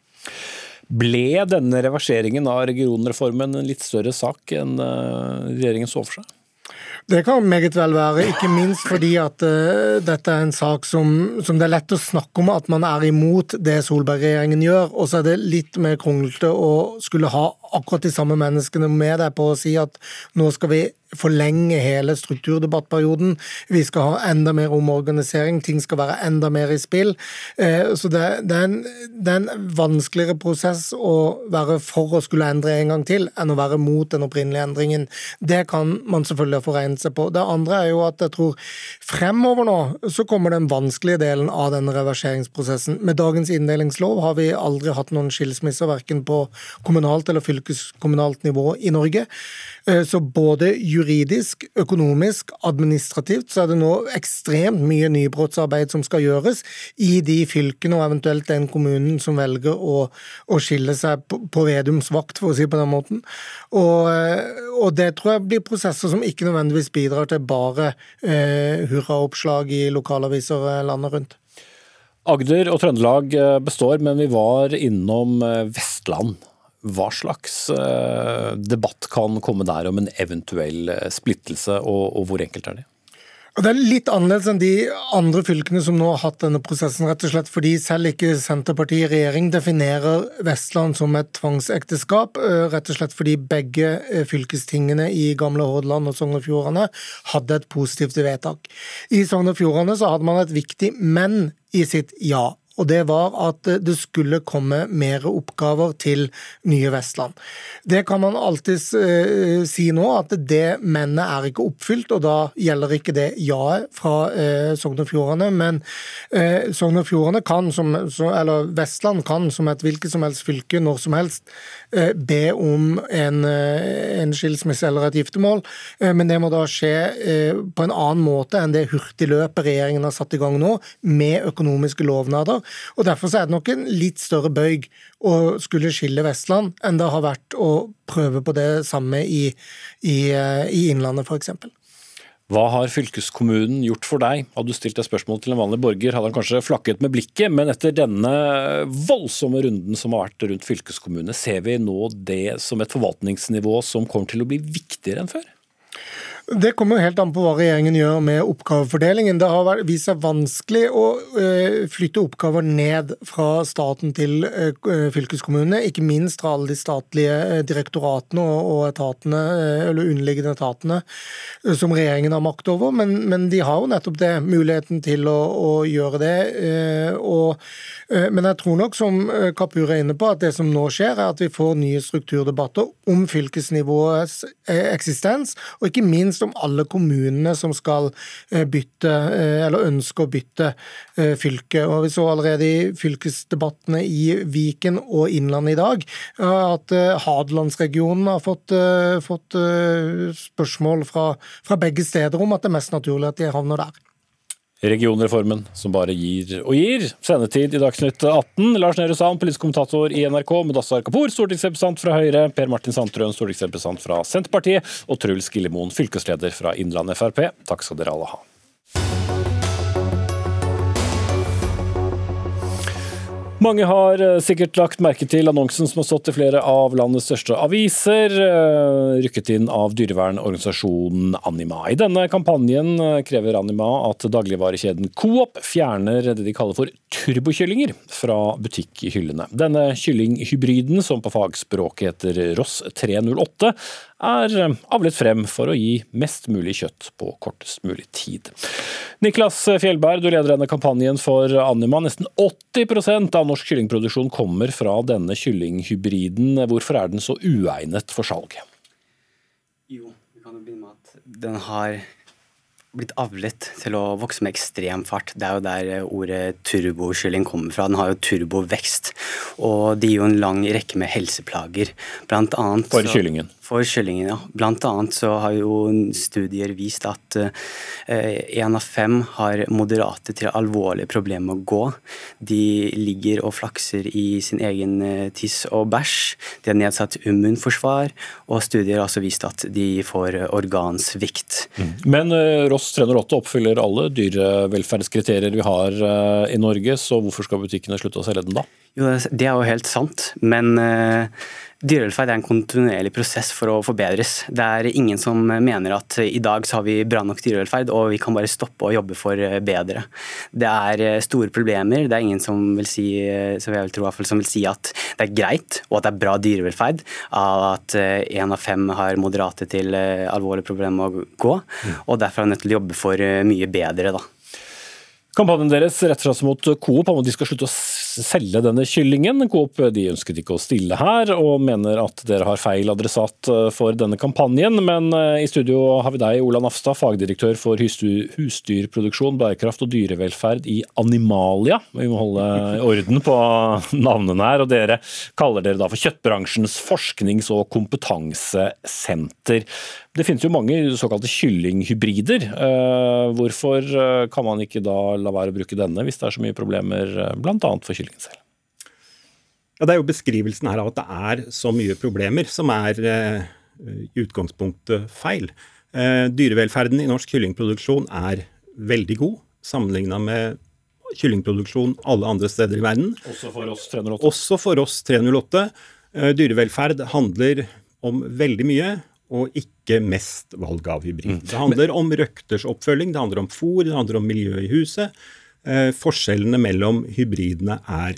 Ble denne reverseringen av regionreformen en litt større sak enn regjeringen så for seg? Det kan meget vel være, ikke minst fordi at uh, dette er en sak som, som, det er lett å snakke om at man er imot det Solberg-regjeringen gjør, og så er det litt mer kronglete å skulle ha akkurat de samme menneskene med deg på å si at nå skal vi forlenge hele strukturdebattperioden. Vi skal ha enda mer omorganisering, ting skal være enda mer i spill. Eh, så det, det, er en, det, er en, vanskeligere prosess å være for å skulle endre en gang til, enn å være mot den opprinnelige endringen. Det kan man selvfølgelig få regnet seg på. Det andre er jo at jeg tror fremover nå så kommer den vanskelige delen av denne reverseringsprosessen. Med dagens inndelingslov har vi aldri hatt noen skilsmisser, verken på kommunalt eller fylkeskommunalt nivå i Norge. Eh, så både juridisk, økonomisk, administrativt så er det nå ekstremt mye nybrottsarbeid som skal gjøres i de fylkene og eventuelt den kommunen som velger å, å skille seg på, på Vedums vakt, for å si det på den måten. Og, eh, og, det tror jeg blir prosesser som ikke nødvendigvis bidrar til bare eh, hurraoppslag i lokalaviser eh, landet rundt. Agder og Trøndelag består, men vi var innom Vestland. Hva slags eh, debatt kan komme der om en eventuell eh, splittelse, og, hvor enkelt er det? Det er litt annerledes enn de andre fylkene som nå har hatt denne prosessen, rett og slett fordi selv ikke Senterpartiet i regjering definerer Vestland som et tvangsekteskap, eh, rett og slett fordi begge fylkestingene i gamle Hordaland og Sogn og Fjordane hadde et positivt vedtak. I Sogn og Fjordane så hadde man et viktig men i sitt ja og det var at det skulle komme mer oppgaver til nye Vestland. Det kan man alltids uh, si nå, at det mennet er ikke oppfylt, og da gjelder ikke det ja-et fra uh, Sogn og Fjordane. Men uh, Sogn og Fjordane kan, som, eller Vestland kan, som et hvilket som helst fylke når som helst, be om en, en skilsmisse eller et giftermål, men det må da skje på en annen måte enn det hurtigløpet regjeringen har satt i gang nå, med økonomiske lovnader. Og Derfor er det nok en litt større bøyg å skulle skille Vestland enn det har vært å prøve på det samme i, i, i Innlandet f.eks. Hva har fylkeskommunen gjort for deg? Hadde du stilt et spørsmål til en vanlig borger, hadde han kanskje flakket med blikket, men etter denne voldsomme runden som har vært rundt fylkeskommunene, ser vi nå det som et forvaltningsnivå som kommer til å bli viktigere enn før? Det kommer helt an på hva regjeringen gjør med oppgavefordelingen. Det har vist seg vanskelig å eh, flytte oppgaver ned fra staten til eh, fylkeskommunene, ikke minst fra alle de statlige eh, direktoratene og etatene, eller underliggende etatene som regjeringen har makt over. Men, men de har jo nettopp det, muligheten til å, å gjøre det. Og, men jeg tror nok, som Kapur er inne på, at det som nå skjer, er at vi får nye strukturdebatter om fylkesnivåets eksistens, og ikke minst minst om alle kommunene som skal eh, bytte, eh, eller ønske å bytte eh, fylke. Og Vi så allerede i fylkesdebattene i Viken og Innlandet i dag at Hadelandsregionen har fått, fått spørsmål fra, fra begge steder om at det er mest naturlig at de havner der. Regionreformen som bare gir og gir. Sendetid i Dagsnytt 18. Lars Nehru Sand, politisk kommentator i NRK, Mudassar Kapur, stortingsrepresentant fra Høyre, Per Martin Sandtrøen, stortingsrepresentant fra Senterpartiet, og Truls Gillemoen, fylkesleder fra Innlandet Frp. Takk skal dere alle ha. Mange har eh, sikkert lagt merke til annonsen som har stått i flere av landets største aviser, eh, rykket inn av dyrevernorganisasjonen Anima. I denne kampanjen eh, krever Anima at dagligvarekjeden Coop fjerner det de kaller for turbokyllinger fra butikkhyllene. Denne kyllinghybriden, som på fagspråket heter Ross 308, er avlet frem for å gi mest mulig kjøtt på kortest mulig tid. Niklas Fjellberg, du leder denne kampanjen for Anima. Nesten 80% av norsk kyllingproduksjon kommer fra denne kyllinghybriden. Hvorfor er den så uegnet for salg? Jo, vi kan jo begynne med at den har blitt avlet til å vokse med ekstrem fart. Det er jo der ordet turbokylling kommer fra. Den har jo turbovekst. Og det gir jo en lang rekke med helseplager. Blant annet For kyllingen? For kyllingen, ja. Blant annet så har jo studier vist at én uh, av fem har moderate til alvorlige problemer med å gå. De ligger og flakser i sin egen eh, tiss og bæsj. De har nedsatt immunforsvar, og studier har også vist at de får organsvikt. Mm. Men uh, Ross 308 oppfyller alle dyrevelferdskriterier vi har eh, i Norge, så hvorfor skal butikkene slutte å selge den da? Jo, Det er jo helt sant, men uh, Dyrevelferd er en kontinuerlig prosess for å forbedres. Det er ingen som mener at i dag så har vi bra nok dyrevelferd og vi kan bare stoppe å jobbe for eh, bedre. Det er eh, store problemer. Det er ingen som vil si, eh, som jeg vil tro, som vil si at det er greit og at det er bra dyrevelferd at én av fem har moderate til alvorlige problemer med å gå. Mm. Og derfor er vi nødt til å jobbe for mye bedre. da. Kampanjen deres retter seg mot Coop om at de skal slutte å selge denne kyllingen. Coop de ønsket ikke å stille her, og mener at dere har feil adressat eh, for denne kampanjen. Men eh, i studio har vi deg, Ola Nafstad, fagdirektør for husdyrproduksjon, bærekraft og dyrevelferd i Animalia. Vi må holde orden på <laughs> navnene her. og Dere kaller dere da for kjøttbransjens forsknings- og kompetansesenter. Det finnes jo mange såkalte kyllinghybrider. Eh, hvorfor kan man ikke da la være å bruke denne, hvis det er så mye problemer bl.a. for kyllingen selv? Ja, Det er jo beskrivelsen her av at det er så mye problemer som er i utgangspunktet feil. Dyrevelferden i norsk kyllingproduksjon er veldig god sammenligna med kyllingproduksjon alle andre steder i verden. Også for oss 308? Også for oss 308. Dyrevelferd handler om veldig mye, og ikke mest valg av hybrid. Det handler om røkters oppfølging, det handler om fôr, det handler om miljø i huset. Eh, forskjellene mellom hybridene er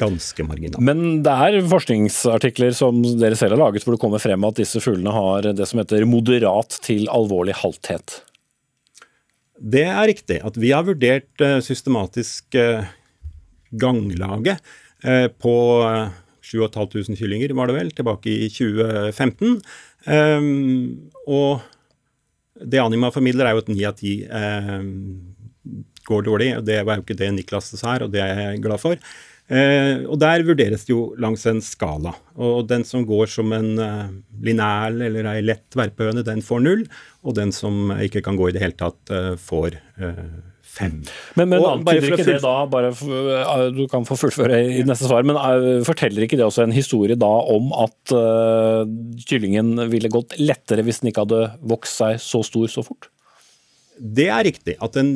ganske marginale. Men det er forskningsartikler som dere selv har laget hvor det kommer frem at disse fuglene har det som heter moderat til alvorlig halthet. Det er riktig. At vi har vurdert eh, systematisk eh, ganglaget eh, på 7500 kyllinger, var det vel, tilbake i 2015. Og det Anima formidler, er jo at ni av ti går dårlig. og Det var jo ikke det Niklas sa her, og det er jeg glad for. Eh, og Der vurderes det jo langs en skala. og Den som går som en eh, lineal eller ei lett verpehøne, den får null. Og den som ikke kan gå i det hele tatt, eh, får uh, fem. Men, men antyder ikke det da, bare for, du kan få fullføre i neste svar, men forteller ikke det også en historie da om at kyllingen ville gått lettere hvis den ikke hadde vokst seg så stor så fort? Det er riktig. At en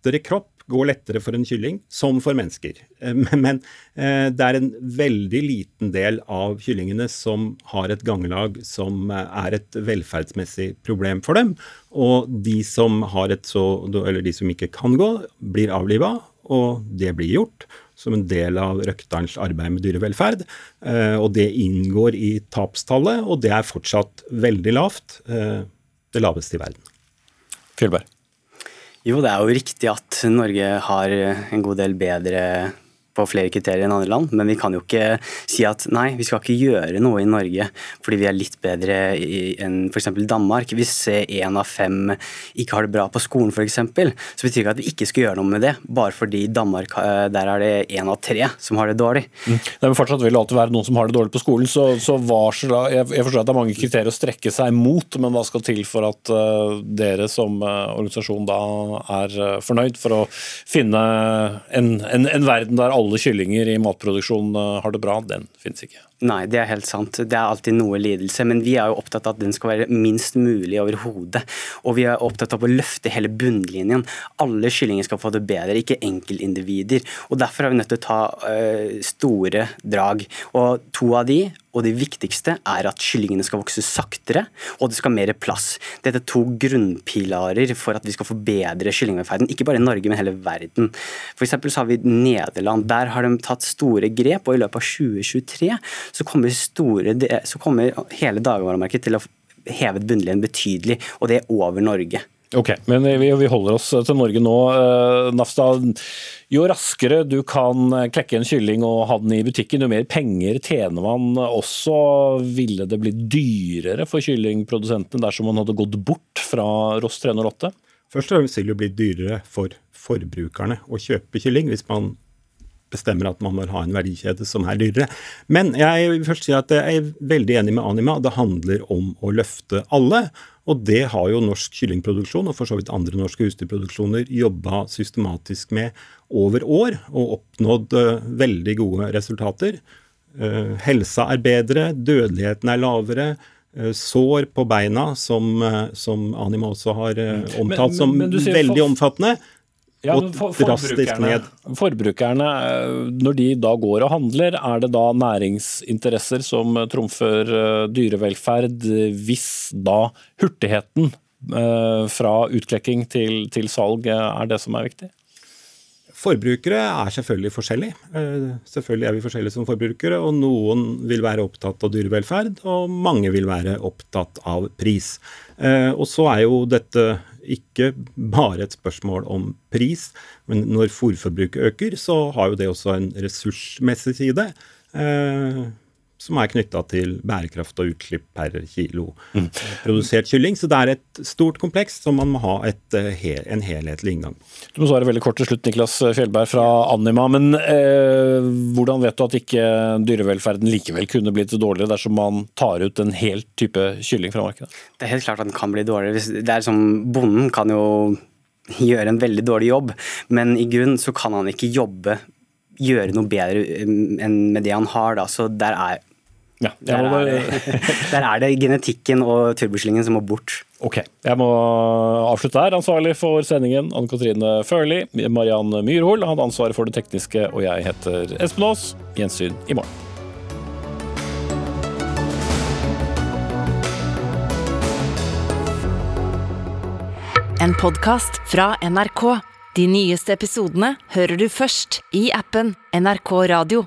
lettere kropp går lettere for en kylling, som for mennesker. Eh, men eh, det er en veldig liten del av kyllingene som har et ganglag som eh, er et velferdsmessig problem for dem. Og de som, har et så, eller de som ikke kan gå, blir avliva, og det blir gjort som en del av røkterens arbeid med dyrevelferd. Og det inngår i tapstallet, og det er fortsatt veldig lavt. Det laveste i verden. Fjellberg. Jo, det er jo riktig at Norge har en god del bedre på flere kriterier enn andre land, men vi kan jo ikke si at nei, vi skal ikke gjøre noe i Norge fordi vi er litt bedre enn f.eks. Danmark. Hvis én av fem ikke har det bra på skolen f.eks., så betyr ikke at vi ikke skal gjøre noe med det, bare fordi i Danmark eh, der er det én av tre som har det dårlig. Mm. Det men fortsatt vil alltid være noen som har det dårlig på skolen, så, så så jeg, jeg, forstår at det er mange kriterier å strekke seg mot, men hva skal til for at uh, dere som uh, organisasjon da er uh, fornøyd for å finne en, en, en verden der alle kyllinger i matproduksjon eh, har det bra, den finnes ikke. Nei, det er helt sant. Det er alltid noe lidelse. Men vi er jo opptatt av at den skal være minst mulig overhodet. Og vi er opptatt av å løfte hele bunnlinjen. Alle kyllinger skal få det bedre, ikke enkeltindivider. Og Derfor er vi nødt til å ta uh, store drag. Og to av de og det viktigste er at kyllingene skal vokse saktere, og det skal ha mer plass. Dette er to grunnpilarer for at vi skal forbedre kyllingvelferden, ikke bare i Norge, men hele verden. For så har vi Nederland. Der har de tatt store grep, og i løpet av 2023 så kommer, store, så kommer hele dagligvaremarkedet til å heve bunnlinjen betydelig, og det er over Norge. Ok, men vi, holder oss til Norge nå. Uh, Nafsta, jo raskere du kan klekke en kylling og ha den i butikken, jo mer penger tjener man også. Ville det blitt dyrere for kyllingprodusentene dersom man hadde gått bort fra Ross 308? Først og fremst vil det bli dyrere for forbrukerne å kjøpe kylling hvis man bestemmer at man må ha en verdikjede som er dyrere. Men jeg vil først si at jeg er veldig enig med Anima. Det handler om å løfte alle. Og det har jo norsk kyllingproduksjon og for så vidt andre norske husdyrproduksjoner jobba systematisk med over år og oppnådd uh, veldig gode resultater. Uh, helsa er bedre, dødeligheten er lavere. Uh, sår på beina, som, som Anima også har omtalt men, men, men som veldig omfattende, ja, for, ned. forbrukerne, eh, når de da går og handler, er det da næringsinteresser som trumfer eh, dyrevelferd, hvis da hurtigheten eh, fra utklekking til, til salg er det som er viktig? Forbrukere er selvfølgelig forskjellige. Selvfølgelig er vi forskjellige som forbrukere, og noen vil være opptatt av dyrevelferd, og mange vil være opptatt av pris. Og så er jo dette ikke bare et spørsmål om pris, men når fôrforbruket øker, så har jo det også en ressursmessig side. Eh, som er knytta til bærekraft og utslipp per kilo mm. produsert kylling. Så det er et stort kompleks som man må ha et, eh, en helhetlig inngang Du må svare veldig kort til slutt, Niklas Fjellberg fra Anima. Men eh, hvordan vet du at ikke dyrevelferden likevel kunne blitt dårligere dersom man tar ut en hel type kylling fra markedet? Det er helt klart at den kan bli dårligere. Det er som Bonden kan jo gjøre en veldig dårlig jobb, men i grunn så kan han ikke jobbe gjøre noe bedre mm, enn med det han har. Da. Så der er ja, der, må, er, <laughs> der, er, det genetikken og turbuslingen som må bort. Ok, jeg må avslutte der. Ansvarlig for sendingen Anne Katrine Førli. Mariann Myrhol hadde ansvaret for det tekniske, og jeg heter Espen Aas. Gjensyn i morgen. En podkast fra NRK. De nyeste episodene hører du først i appen NRK Radio.